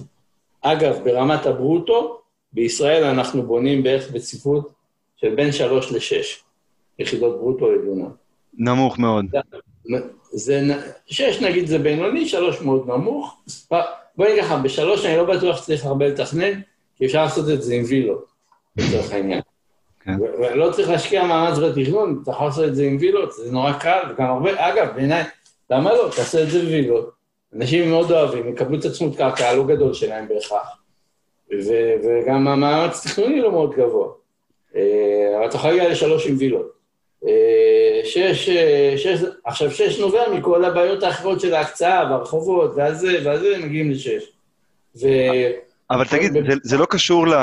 אגב, ברמת הברוטו, בישראל אנחנו בונים בערך בצפיפות של בין שלוש לשש יחידות ברוטו לדונם. נמוך מאוד. זה, שש נגיד זה בינוני, שלוש מאוד נמוך. בואי נגיד ככה, בשלוש אני לא בטוח שצריך הרבה לתכנן, כי אפשר לעשות את זה עם וילות, לצורך העניין. כן. ולא צריך להשקיע מאמץ בתכנון, אתה יכול לעשות את זה עם וילות, זה נורא קל, וגם הרבה, אגב, בעיניי, למה לא? תעשה את זה בווילות. אנשים מאוד אוהבים, יקבלו את עצמות קרקע הלא גדול שלהם בהכרח, וגם המאמץ התכנוני לא מאוד גבוה. אה, אבל אתה יכול להגיע לשלוש עם וילות. אה, שש, אה, שש, עכשיו שש נובע מכל הבעיות האחרות של ההקצאה והרחובות והזה והזה, מגיעים לשש. ו... אבל תגיד, זה, זה לא קשור ל...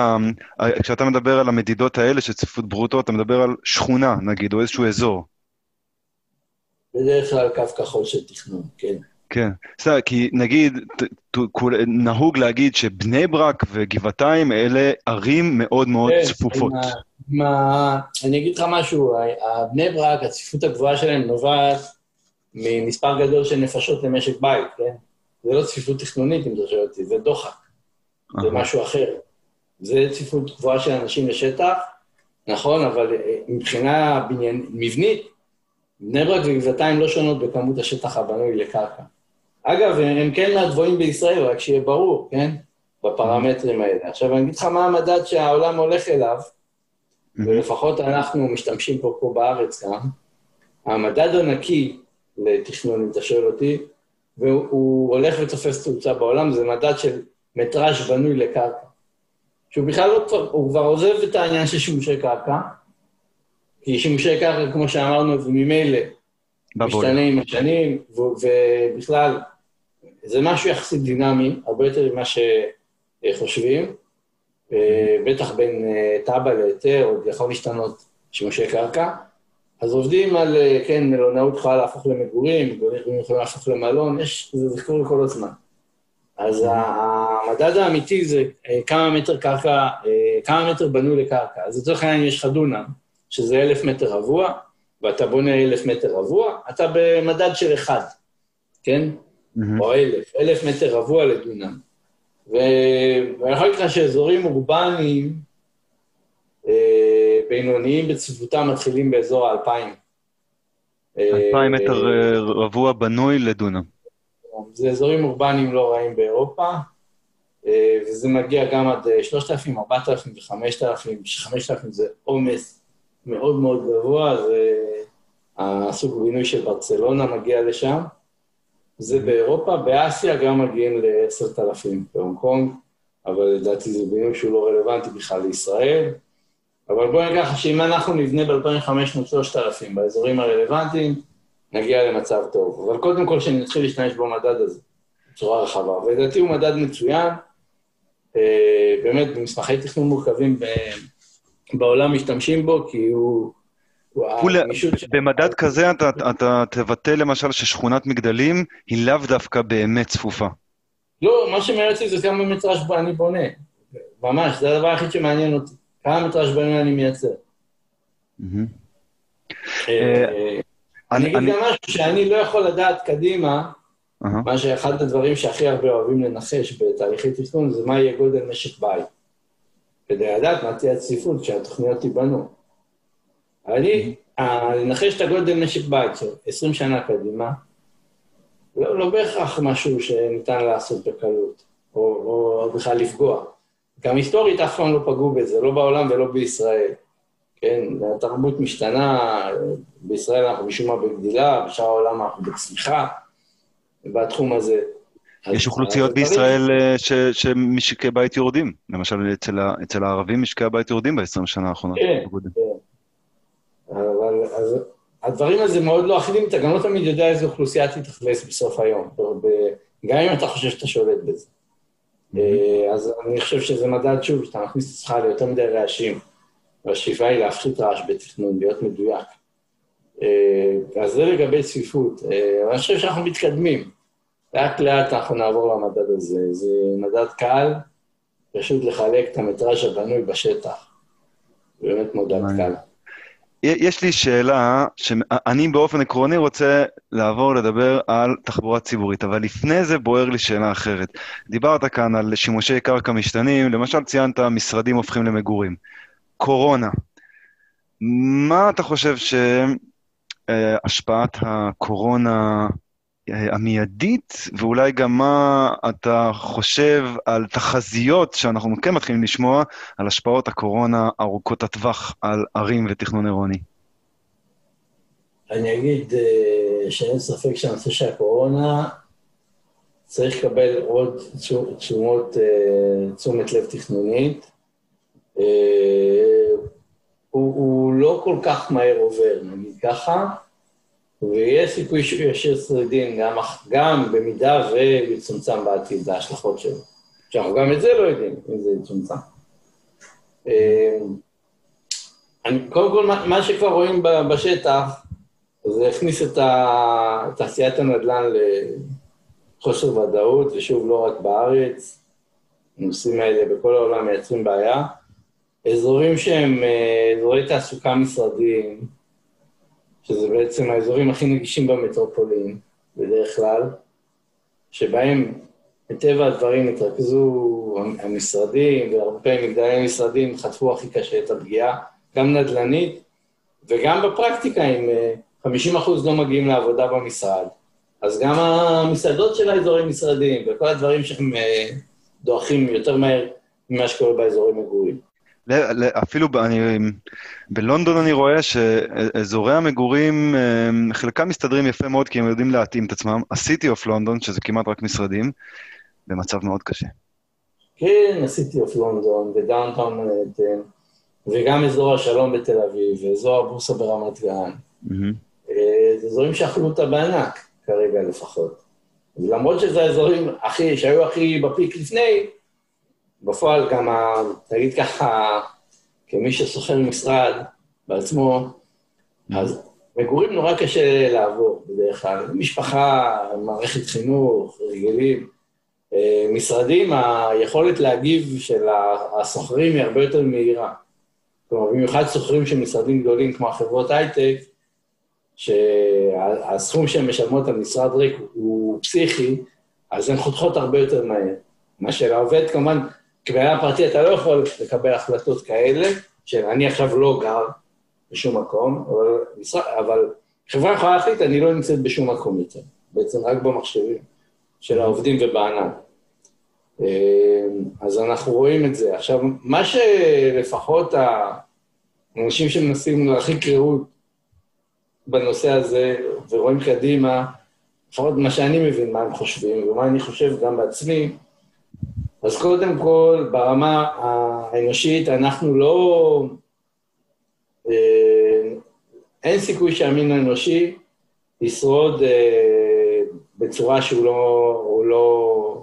כשאתה מדבר על המדידות האלה של צפיפות ברוטו, אתה מדבר על שכונה, נגיד, או איזשהו אזור. בדרך כלל קו כחול של תכנון, כן. כן, בסדר, כי נגיד, נהוג להגיד שבני ברק וגבעתיים אלה ערים מאוד מאוד כן, צפופות. אני אגיד לך משהו, בני ברק, הצפיפות הגבוהה שלהם נובעת ממספר גדול של נפשות למשק בית, כן? זה לא צפיפות תכנונית, אם אתה שואל אותי, זה דוחק, זה משהו אחר. זה צפיפות גבוהה של אנשים לשטח, נכון, אבל אה, מבחינה בניין, מבנית, בני ברק וגבעתיים לא שונות בכמות השטח הבנוי לקרקע. אגב, הם כן מהגבוהים בישראל, רק שיהיה ברור, כן? בפרמטרים האלה. עכשיו, אני אגיד לך מה המדד שהעולם הולך אליו, ולפחות אנחנו משתמשים פה, פה בארץ גם. המדד הנקי לתכנון, אם אתה שואל אותי, והוא הולך ותופס תאוצה בעולם, זה מדד של מטראז' בנוי לקרקע. שהוא בכלל לא, הוא כבר עוזב את העניין של שימושי קרקע, כי שימושי קרקע, כמו שאמרנו, זה ממילא משתנה עם השנים, ובכלל, זה משהו יחסית דינמי, הרבה יותר ממה שחושבים. אה, בטח בין אה, תב"ע להיתר, עוד יכול להשתנות שימושי קרקע. אז עובדים על, אה, כן, מלונאות יכולה להפוך למגורים, גולים יכולים להפוך למלון, יש, זה, זה קורה כל הזמן. אז המדד האמיתי זה כמה מטר קרקע, כמה מטר בנוי לקרקע. אז לצורך העניין יש לך דונם, שזה אלף מטר רבוע, ואתה בונה אלף מטר רבוע, אתה במדד של אחד, כן? Mm-hmm. או אלף, אלף מטר רבוע לדונם. ואני יכול להגיד לך שאזורים אורבניים אה, בינוניים בצפיפותם מתחילים באזור האלפיים. אלפיים מטר אה, רבוע בנוי לדונם. זה אזורים אורבניים לא רעים באירופה, אה, וזה מגיע גם עד 3,000, 4,000 ו-5,000, ש-5,000 זה עומס מאוד מאוד גבוה, זה הסוג בינוי של ברצלונה מגיע לשם. זה באירופה, באסיה גם מגיעים ל-10,000 בהונג קונג, אבל לדעתי זה בינוי שהוא לא רלוונטי בכלל לישראל. אבל בואי נגיד לך שאם אנחנו נבנה ב-2500-3000 באזורים הרלוונטיים, נגיע למצב טוב. אבל קודם כל שנתחיל להשתמש במדד הזה בצורה רחבה. ולדעתי הוא מדד מצוין, אה, באמת במסמכי תכנון מורכבים בעולם משתמשים בו, כי הוא... במדד כזה אתה, אתה תבטא למשל ששכונת מגדלים היא לאו דווקא באמת צפופה. לא, מה שמעניין אותי זה כמה מטראז' אני בונה. ממש, זה הדבר היחיד שמעניין אותי. כמה מטראז' בונה אני מייצר. אה, אני אגיד גם משהו שאני לא יכול לדעת קדימה, מה שאחד הדברים שהכי הרבה אוהבים לנחש בתהליכי תכנון זה מה יהיה גודל משק בית. כדי לדעת מה תהיה הצפיפות כשהתוכניות ייבנו. אני, לנחש את הגודל משק בית של 20 שנה קדימה, לא, לא בהכרח משהו שניתן לעשות בקלות, או, או בכלל לפגוע. גם היסטורית אף פעם לא פגעו בזה, לא בעולם ולא בישראל. כן, התרבות משתנה, בישראל אנחנו משום מה בגדילה, בשאר העולם אנחנו בצמיחה בתחום הזה. יש אוכלוסיות בישראל אה, שמשקי בית יורדים, למשל אצל הערבים משקי הבית יורדים ב-20 שנה האחרונות. כן, כן. אבל אז, הדברים הזה מאוד לא אחידים, אתה גם לא תמיד יודע איזה אוכלוסייה תתאכלס בסוף היום, גם אם אתה חושב שאתה שולט בזה. Mm-hmm. אז אני חושב שזה מדד, שוב, שאתה מכניס את עצמך ליותר מדי רעשים, והשאיפה היא להפחית רעש בתכנון, להיות מדויק. אה, אז זה לגבי צפיפות. אה, אני חושב שאנחנו מתקדמים. לאט לאט אנחנו נעבור למדד הזה. זה מדד קל, פשוט לחלק את המטראז' הבנוי בשטח. באמת מדד קל. יש לי שאלה, שאני באופן עקרוני רוצה לעבור לדבר על תחבורה ציבורית, אבל לפני זה בוער לי שאלה אחרת. דיברת כאן על שימושי קרקע משתנים, למשל ציינת משרדים הופכים למגורים. קורונה, מה אתה חושב שהשפעת הקורונה המיידית, ואולי גם מה אתה חושב על תחזיות שאנחנו כן מתחילים לשמוע על השפעות הקורונה ארוכות הטווח על ערים ותכנון עירוני. אני אגיד אה, שאין ספק שהנושא של הקורונה צריך לקבל עוד תשומות, אה, תשומת לב תכנונית. אה, הוא, הוא לא כל כך מהר עובר, נגיד ככה, ויש סיכוי שהוא ישאיר שרידים גם, גם במידה ויצומצם בעתיד, ההשלכות שלו. שאנחנו גם את זה לא יודעים, אם זה יצומצם. אני, קודם כל, מה שכבר רואים בשטח, זה הכניס את תעשיית הנדל"ן לחוסר ודאות, ושוב, לא רק בארץ, הנושאים האלה בכל העולם מייצרים בעיה. אזורים שהם אה, אזורי תעסוקה משרדיים, שזה בעצם האזורים הכי נגישים במטרופולין, בדרך כלל, שבהם מטבע הדברים התרכזו המשרדים, והרבה מגדלי משרדים חטפו הכי קשה את הפגיעה, גם נדל"נית וגם בפרקטיקה, אם 50% לא מגיעים לעבודה במשרד, אז גם המסעדות של האזורים משרדיים וכל הדברים שהם אה, דועכים יותר מהר ממה שקורה באזורים מגורים. אפילו אני, בלונדון אני רואה שאזורי המגורים, חלקם מסתדרים יפה מאוד כי הם יודעים להתאים את עצמם. ה-City of London, שזה כמעט רק משרדים, במצב מאוד קשה. כן, ה-City of London ודאונטאון מנהטן, וגם אזור השלום בתל אביב, ואזור הבורסה ברמת גן. Mm-hmm. זה אזורים שאכלו אותה בענק, כרגע לפחות. למרות שזה האזורים הכי, שהיו הכי בפיק לפני, בפועל גם, נגיד ככה, כמי ששוכר משרד בעצמו, אז מגורים נורא קשה לעבור בדרך כלל. משפחה, מערכת חינוך, רגילים. אה, משרדים, היכולת להגיב של השוכרים היא הרבה יותר מהירה. כלומר, במיוחד שוכרים של משרדים גדולים כמו החברות הייטק, שהסכום שהן משלמות על משרד ריק הוא פסיכי, אז הן חותכות הרבה יותר מהר. מה שלעובד, כמובן, כבעיה פרטי אתה לא יכול לקבל החלטות כאלה, שאני עכשיו לא גר בשום מקום, אבל, אבל חברה יכולה להחליט, אני לא נמצאת בשום מקום יותר, בעצם רק במחשבים של העובדים ובענן. אה, אז אנחנו רואים את זה. עכשיו, מה שלפחות האנשים שמנסים להרחיק ראות בנושא הזה ורואים קדימה, לפחות מה שאני מבין, מה הם חושבים ומה אני חושב גם בעצמי, אז קודם כל, ברמה האנושית, אנחנו לא... אה, אין סיכוי שהמין האנושי ישרוד אה, בצורה שהוא לא, לא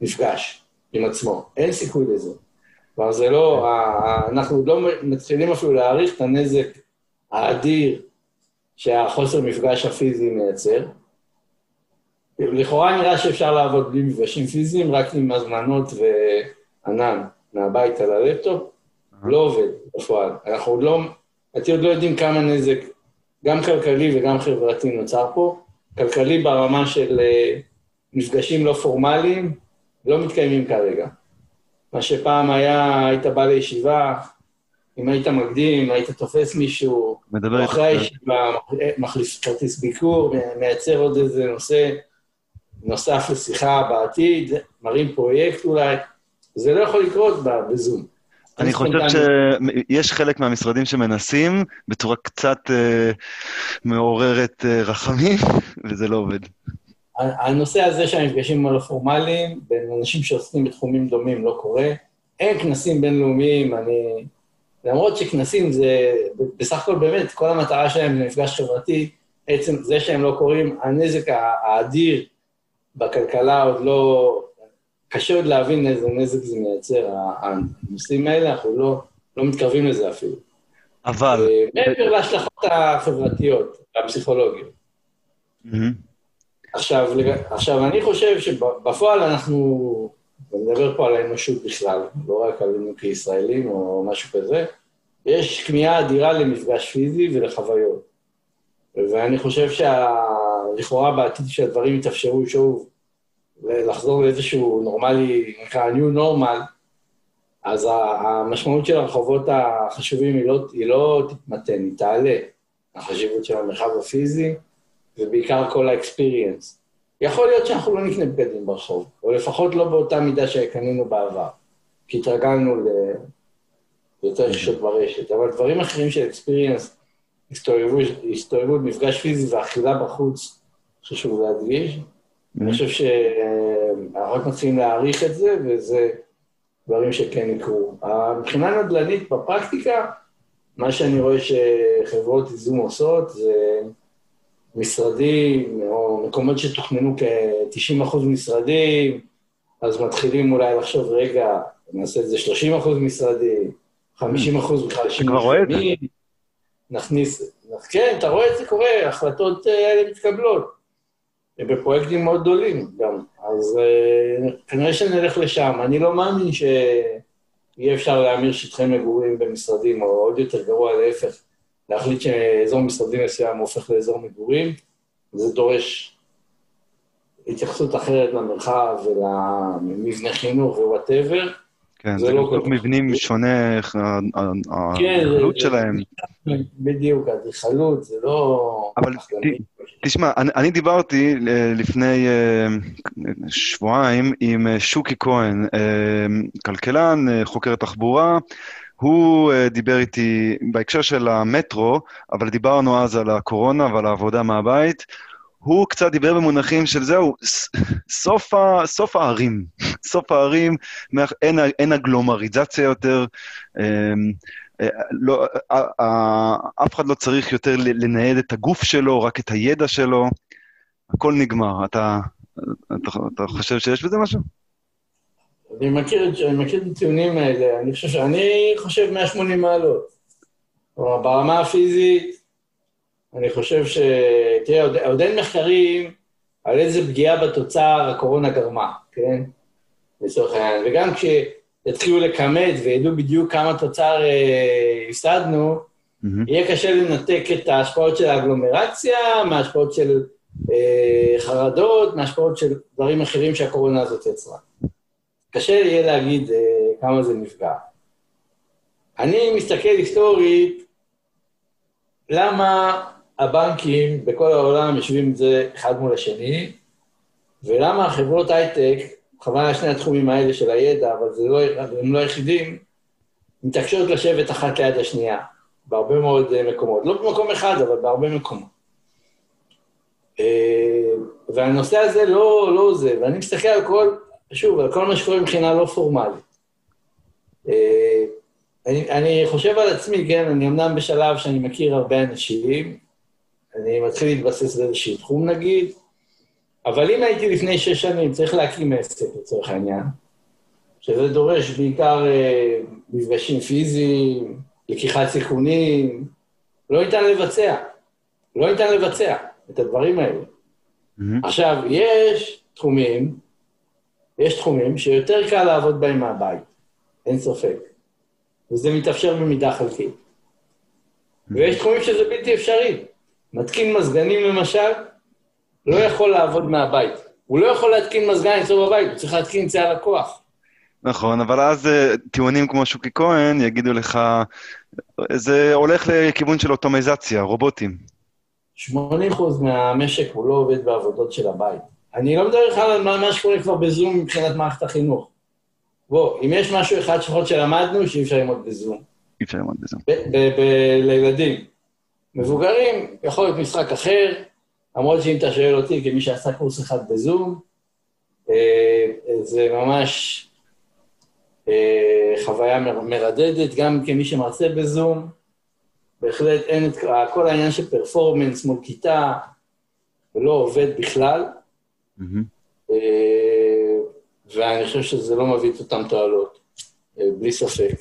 נפגש עם עצמו. אין סיכוי לזה. כלומר, זה לא... אנחנו לא מתחילים אפילו להעריך את הנזק האדיר שהחוסר מפגש הפיזי מייצר. לכאורה נראה שאפשר לעבוד בלי מפגשים פיזיים, רק עם הזמנות וענן מהבית על הלפטופ, לא עובד בפועל. אנחנו עוד לא, אתם עוד לא יודעים כמה נזק, גם כלכלי וגם חברתי נוצר פה. כלכלי ברמה של אה, מפגשים לא פורמליים, לא מתקיימים כרגע. מה שפעם היה, היית בא לישיבה, אם היית מקדים, היית תופס מישהו, מדבר אחרי הישיבה, מחליף כרטיס ביקור, מייצר עוד איזה נושא נוסף לשיחה בעתיד, מראים פרויקט אולי, זה לא יכול לקרות בזום. אני חושב שיש חלק מהמשרדים שמנסים בצורה קצת אה, מעוררת אה, רחמים, וזה לא עובד. הנושא הזה של המפגשים הלא פורמליים, בין אנשים שעוסקים בתחומים דומים, לא קורה. אין כנסים בינלאומיים, אני... למרות שכנסים זה, בסך הכל באמת, כל המטרה שלהם זה מפגש חברתי, עצם זה שהם לא קורים, הנזק האדיר בכלכלה עוד לא... קשה עוד להבין איזה נזק זה מייצר, הנושאים האלה, אנחנו לא, לא מתקרבים לזה אפילו. אבל... אה, מעבר להשלכות החברתיות והפסיכולוגיות. Mm-hmm. עכשיו, עכשיו, אני חושב שבפועל אנחנו, אני מדבר פה על האנושות בכלל, לא רק עלינו כישראלים או משהו כזה, יש כמיהה אדירה למפגש פיזי ולחוויות. ואני חושב שלכאורה בעתיד שהדברים יתאפשרו שוב, לחזור לאיזשהו נורמלי, נקרא New Normal, אז המשמעות של הרחובות החשובים היא לא, היא לא תתמתן, היא תעלה. החשיבות של המרחב הפיזי, ובעיקר כל ה-experience. יכול להיות שאנחנו לא נקנה בגדים ברחוב, או לפחות לא באותה מידה שקנינו בעבר, כי התרגלנו ליותר רכישות ברשת, אבל דברים אחרים של אקספיריאנס, הסתובבות, מפגש פיזי ואכילה בחוץ, חשוב להדגיש. אני חושב שאנחנו רק מתחילים להעריך את זה, וזה דברים שכן יקרו. מבחינה נדל"נית, בפרקטיקה, מה שאני רואה שחברות ייזום עושות זה משרדים, או מקומות שתוכננו כ-90% משרדים, אז מתחילים אולי לחשוב, רגע, נעשה את זה 30% משרדים, 50% בכלל שימוש. זה. נכניס, כן, אתה רואה את זה קורה, ההחלטות האלה מתקבלות. בפרויקטים מאוד גדולים גם. אז uh, כנראה שנלך לשם. אני לא מאמין שיהיה אפשר להמיר שטחי מגורים במשרדים, או עוד יותר גרוע, להפך, להחליט שאזור משרדים מסוים הופך לאזור מגורים. זה דורש התייחסות אחרת למרחב ולמבנה חינוך ווואטאבר. כן, זה לא כל מבנים שונה, כן, האדריכלות שלהם. בדיוק, האדריכלות, זה לא... אבל תשמע, אני דיברתי אה, לפני אה, שבועיים עם אה, שוקי כהן, כלכלן, חוקר תחבורה. הוא דיבר איתי בהקשר של המטרו, אבל דיברנו אז על הקורונה ועל העבודה מהבית. הוא קצת דיבר במונחים של זהו, סוף, ה, סוף הערים. סוף הערים, אין, אין אגלומריזציה יותר, אמ, אה, לא, אף אחד לא צריך יותר לנייד את הגוף שלו, רק את הידע שלו, הכל נגמר. אתה, אתה, אתה חושב שיש בזה משהו? אני מכיר, אני מכיר את הטיעונים האלה, אני חושב, שאני חושב 180 מעלות. ברמה הפיזית, אני חושב ש... תראה, עוד, עוד אין מחקרים על איזה פגיעה בתוצר הקורונה גרמה, כן? לצורך העניין. וגם כשיתחילו לכמת וידעו בדיוק כמה תוצר אה, הפסדנו, mm-hmm. יהיה קשה לנתק את ההשפעות של האגלומרציה מההשפעות של אה, חרדות, מההשפעות של דברים אחרים שהקורונה הזאת יצרה. קשה יהיה להגיד אה, כמה זה נפגע. אני מסתכל היסטורית, למה הבנקים בכל העולם יושבים את זה אחד מול השני, ולמה החברות הייטק, חבל על שני התחומים האלה של הידע, אבל לא, הם לא היחידים, מתעקשות לשבת אחת ליד השנייה, בהרבה מאוד אה, מקומות. לא במקום אחד, אבל בהרבה מקומות. אה, והנושא הזה לא, לא זה, ואני מסתכל על כל, שוב, על כל מה שקורה מבחינה לא פורמלית. אה, אני, אני חושב על עצמי, כן, אני אמנם בשלב שאני מכיר הרבה אנשים, אני מתחיל להתבסס באיזשהו תחום נגיד, אבל אם הייתי לפני שש שנים צריך להקים עסק לצורך העניין, שזה דורש בעיקר אה, מפגשים פיזיים, לקיחת סיכונים, לא ניתן לבצע. לא ניתן לבצע את הדברים האלה. Mm-hmm. עכשיו, יש תחומים, יש תחומים שיותר קל לעבוד בהם מהבית, אין ספק. וזה מתאפשר במידה חלקית. Mm-hmm. ויש תחומים שזה בלתי אפשרי. מתקין מזגנים למשל, לא יכול לעבוד מהבית. הוא לא יכול להתקין מזגן אצלו בבית, הוא צריך להתקין אצל הלקוח. נכון, אבל אז אה, טיעונים כמו שוקי כהן יגידו לך, זה הולך לכיוון של אוטומיזציה, רובוטים. 80% מהמשק הוא לא עובד בעבודות של הבית. אני לא מדבר לך על מה שקורה כבר בזום מבחינת מערכת החינוך. בוא, אם יש משהו אחד שחור שלמדנו, שאי אפשר ללמוד בזום. אי אפשר ללמוד בזום. לילדים. מבוגרים, יכול להיות משחק אחר, למרות שאם אתה שואל אותי, כמי שעשה קורס אחד בזום, אה, זה ממש אה, חוויה מרדדת, גם כמי שמרצה בזום, בהחלט אין את כל העניין של פרפורמנס מול כיתה, ולא עובד בכלל, mm-hmm. ואני חושב שזה לא מביא את אותן תועלות, בלי ספק.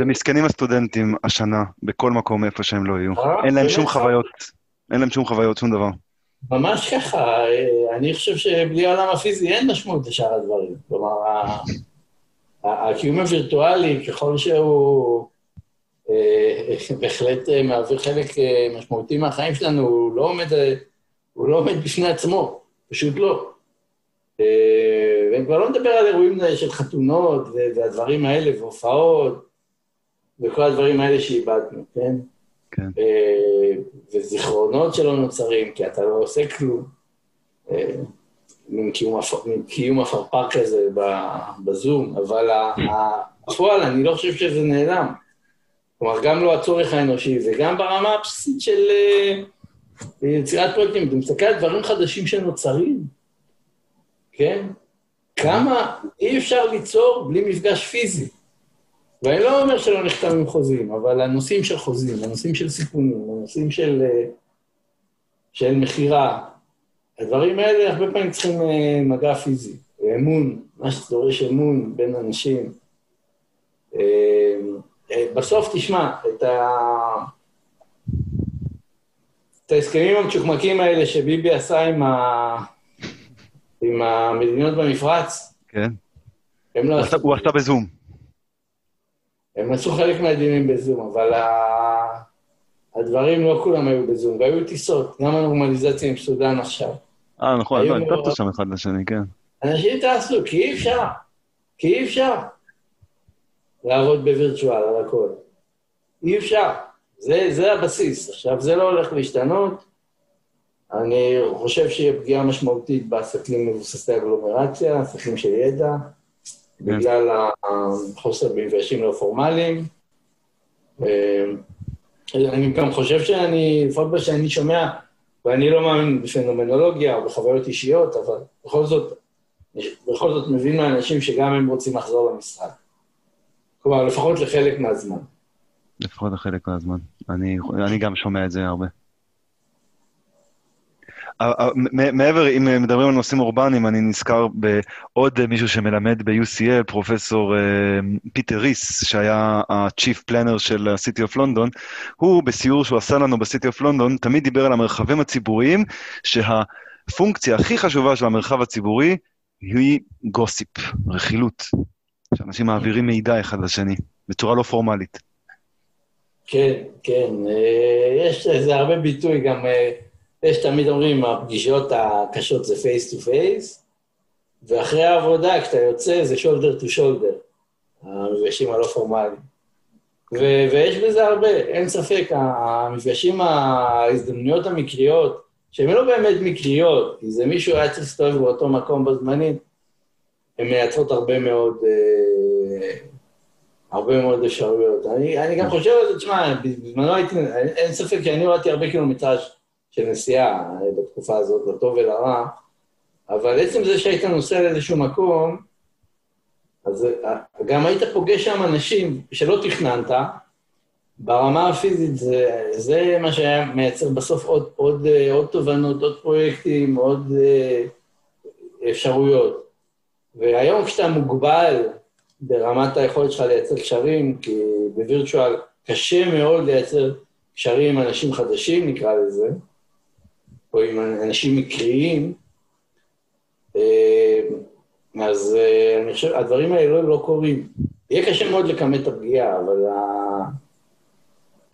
ומסכנים הסטודנטים השנה, בכל מקום איפה שהם לא יהיו. אין להם שום חוויות, אין להם שום חוויות, שום דבר. ממש ככה, אני חושב שבלי העולם הפיזי אין משמעות לשאר הדברים. כלומר, הקיום הווירטואלי, ככל שהוא אה, בהחלט אה, מעביר חלק אה, משמעותי מהחיים שלנו, הוא לא עומד, הוא לא עומד בפני עצמו, פשוט לא. ואני כבר לא מדבר על אירועים של חתונות והדברים האלה, והופעות, וכל הדברים האלה שאיבדנו, כן? כן. וזיכרונות שלא נוצרים, כי אתה לא עושה כלום. מין קיום הפרפר כזה בזום, אבל בפועל אני לא חושב שזה נעלם. כלומר, גם לא הצורך האנושי, וגם ברמה הבסיסית של יצירת פרויקטים. אתה מסתכל על דברים חדשים שנוצרים, כן? כמה אי אפשר ליצור בלי מפגש פיזי. ואני לא אומר שלא נחתמים חוזים, אבל הנושאים של חוזים, הנושאים של סיכונים, הנושאים של, אה, של מכירה, הדברים האלה הרבה פעמים צריכים אה, מגע פיזי, אמון, מה שדורש אמון בין אנשים. אה, בסוף, תשמע, את, ה... את ההסכמים המצ'וקמקים האלה שביבי עשה עם, ה... עם המדינות במפרץ, כן. הם לא... עשו... הוא עשה בזום. הם עשו חלק מהדיונים בזום, אבל ה... הדברים לא כולם היו בזום, והיו טיסות, גם הנורמליזציה עם סודאן עכשיו. אה, נכון, לא, נתפת שם אחד לשני, כן. אנשים טסו, כי אי אפשר, כי אי אפשר לעבוד בווירטואל על הכל. אי אפשר. זה, זה הבסיס. עכשיו, זה לא הולך להשתנות. אני חושב שיהיה פגיעה משמעותית בעסקים מבוססי אגלומרציה, עסקים של ידע. בגלל החוסר במפגשים לא פורמליים. אה, אני גם חושב שאני, לפחות מה שאני שומע, ואני לא מאמין בפנומנולוגיה או בחוויות אישיות, אבל בכל זאת, בכל זאת מבין מהאנשים שגם הם רוצים לחזור למשרד. כלומר, לפחות לחלק מהזמן. לפחות לחלק מהזמן. אני, אני גם שומע את זה הרבה. מעבר, אם מדברים על נושאים אורבניים, אני נזכר בעוד מישהו שמלמד ב-UCL, פרופסור אה, פיטר ריס, שהיה ה-Chief Planner של ה-City of London, הוא בסיור שהוא עשה לנו ב-City of London, תמיד דיבר על המרחבים הציבוריים, שהפונקציה הכי חשובה של המרחב הציבורי היא גוסיפ, רכילות, שאנשים מעבירים מידע אחד לשני, בצורה לא פורמלית. כן, כן, אה, יש לזה הרבה ביטוי גם... יש תמיד אומרים, הפגישות הקשות זה face to face, ואחרי העבודה, כשאתה יוצא, זה shoulder to shoulder, המפגשים הלא פורמליים. ו- ויש בזה הרבה, אין ספק, המפגשים, ההזדמנויות המקריות, שהן לא באמת מקריות, כי זה מישהו היה צריך להסתובב באותו מקום בו זמנית, הן מייצרות הרבה מאוד, אה, הרבה מאוד אפשרויות. אני, אני גם חושב על זה, תשמע, בזמנו הייתי, אין ספק שאני הורדתי הרבה קילומטראז' של נסיעה אה, בתקופה הזאת, לטוב ולרע, אבל עצם זה שהיית נוסע לאיזשהו מקום, אז אה, גם היית פוגש שם אנשים שלא תכננת, ברמה הפיזית זה, זה מה שהיה מייצר בסוף עוד, עוד, אה, עוד תובנות, עוד פרויקטים, עוד אפשרויות. והיום כשאתה מוגבל ברמת היכולת שלך לייצר קשרים, כי בווירטואל קשה מאוד לייצר קשרים עם אנשים חדשים, נקרא לזה, או עם אנשים מקריים, אה, אז אה, אני חושב, הדברים האלה לא קורים. יהיה קשה מאוד לכמת את הפגיעה, אבל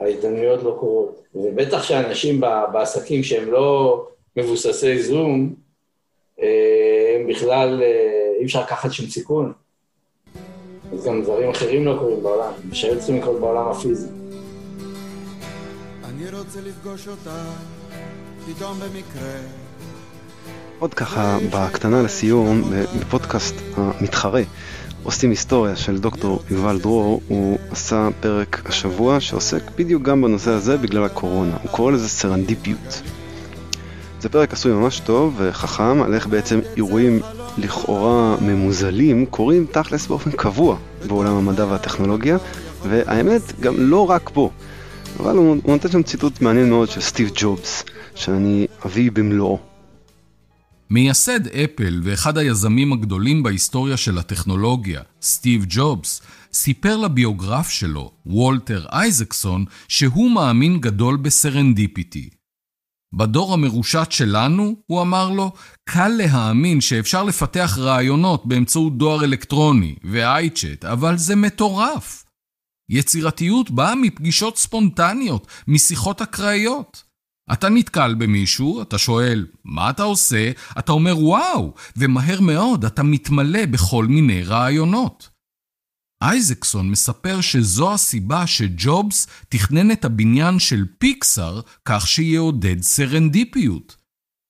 ההזדמנויות לא קורות. ובטח שאנשים בעסקים שהם לא מבוססי זום, אה, הם בכלל, אי אפשר לקחת שום סיכון. אז גם דברים אחרים לא קורים בעולם, שהיו צריכים לקרות בעולם הפיזי. אני רוצה לפגוש אותה פתאום במקרה. עוד ככה, בקטנה לסיום, בפודקאסט המתחרה, עושים היסטוריה של דוקטור יובל דרור, הוא עשה פרק השבוע שעוסק בדיוק גם בנושא הזה בגלל הקורונה. הוא קורא לזה סרנדיפיות. זה פרק עשוי ממש טוב וחכם על איך בעצם אירועים לכאורה ממוזלים קורים תכלס באופן קבוע בעולם המדע והטכנולוגיה, והאמת גם לא רק פה. אבל הוא, נותן שם ציטוט מעניין מאוד של סטיב ג'ובס, שאני אביא במלואו. מייסד אפל ואחד היזמים הגדולים בהיסטוריה של הטכנולוגיה, סטיב ג'ובס, סיפר לביוגרף שלו, וולטר אייזקסון, שהוא מאמין גדול ב serendipity. בדור המרושת שלנו, הוא אמר לו, קל להאמין שאפשר לפתח רעיונות באמצעות דואר אלקטרוני ואייצ'ט, אבל זה מטורף. יצירתיות באה מפגישות ספונטניות, משיחות אקראיות. אתה נתקל במישהו, אתה שואל, מה אתה עושה? אתה אומר, וואו, ומהר מאוד אתה מתמלא בכל מיני רעיונות. אייזקסון מספר שזו הסיבה שג'ובס תכנן את הבניין של פיקסאר כך שיעודד סרנדיפיות.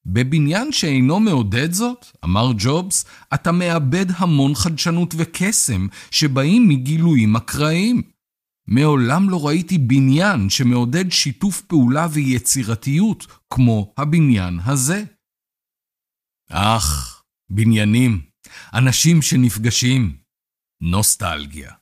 בבניין שאינו מעודד זאת, אמר ג'ובס, אתה מאבד המון חדשנות וקסם שבאים מגילויים אקראיים. מעולם לא ראיתי בניין שמעודד שיתוף פעולה ויצירתיות כמו הבניין הזה. אך, בניינים, אנשים שנפגשים, נוסטלגיה.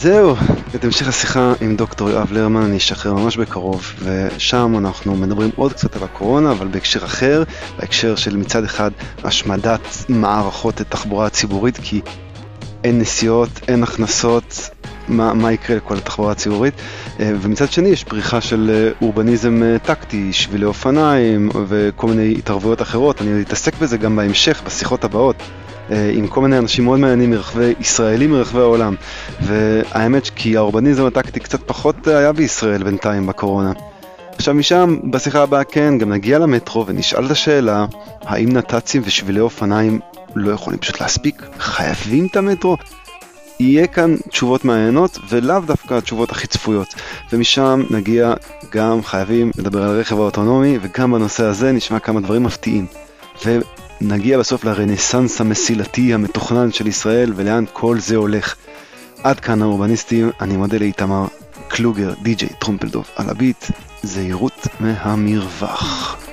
זהו, את המשך השיחה עם דוקטור יואב לרמן אני אשחרר ממש בקרוב, ושם אנחנו מדברים עוד קצת על הקורונה, אבל בהקשר אחר, בהקשר של מצד אחד השמדת מערכות התחבורה הציבורית, כי אין נסיעות, אין הכנסות, מה, מה יקרה לכל התחבורה הציבורית, אה, ומצד שני יש פריחה של אה, אורבניזם אה, טקטי, שבילי אופניים וכל מיני התערבויות אחרות, אני אתעסק בזה גם בהמשך, בשיחות הבאות. עם כל מיני אנשים מאוד מעניינים מרחבי, ישראלים מרחבי העולם. והאמת כי האורבניזם הטקטי קצת פחות היה בישראל בינתיים בקורונה. עכשיו משם, בשיחה הבאה כן, גם נגיע למטרו ונשאל את השאלה, האם נת"צים ושבילי אופניים לא יכולים פשוט להספיק? חייבים את המטרו? יהיה כאן תשובות מעניינות ולאו דווקא התשובות הכי צפויות. ומשם נגיע גם חייבים לדבר על הרכב האוטונומי וגם בנושא הזה נשמע כמה דברים מפתיעים. ונגיע בסוף לרנסאנס המסילתי המתוכנן של ישראל ולאן כל זה הולך. עד כאן האורבניסטים, אני מודה לאיתמר קלוגר, די.ג'יי טרומפלדוב על הביט, זהירות מהמרווח.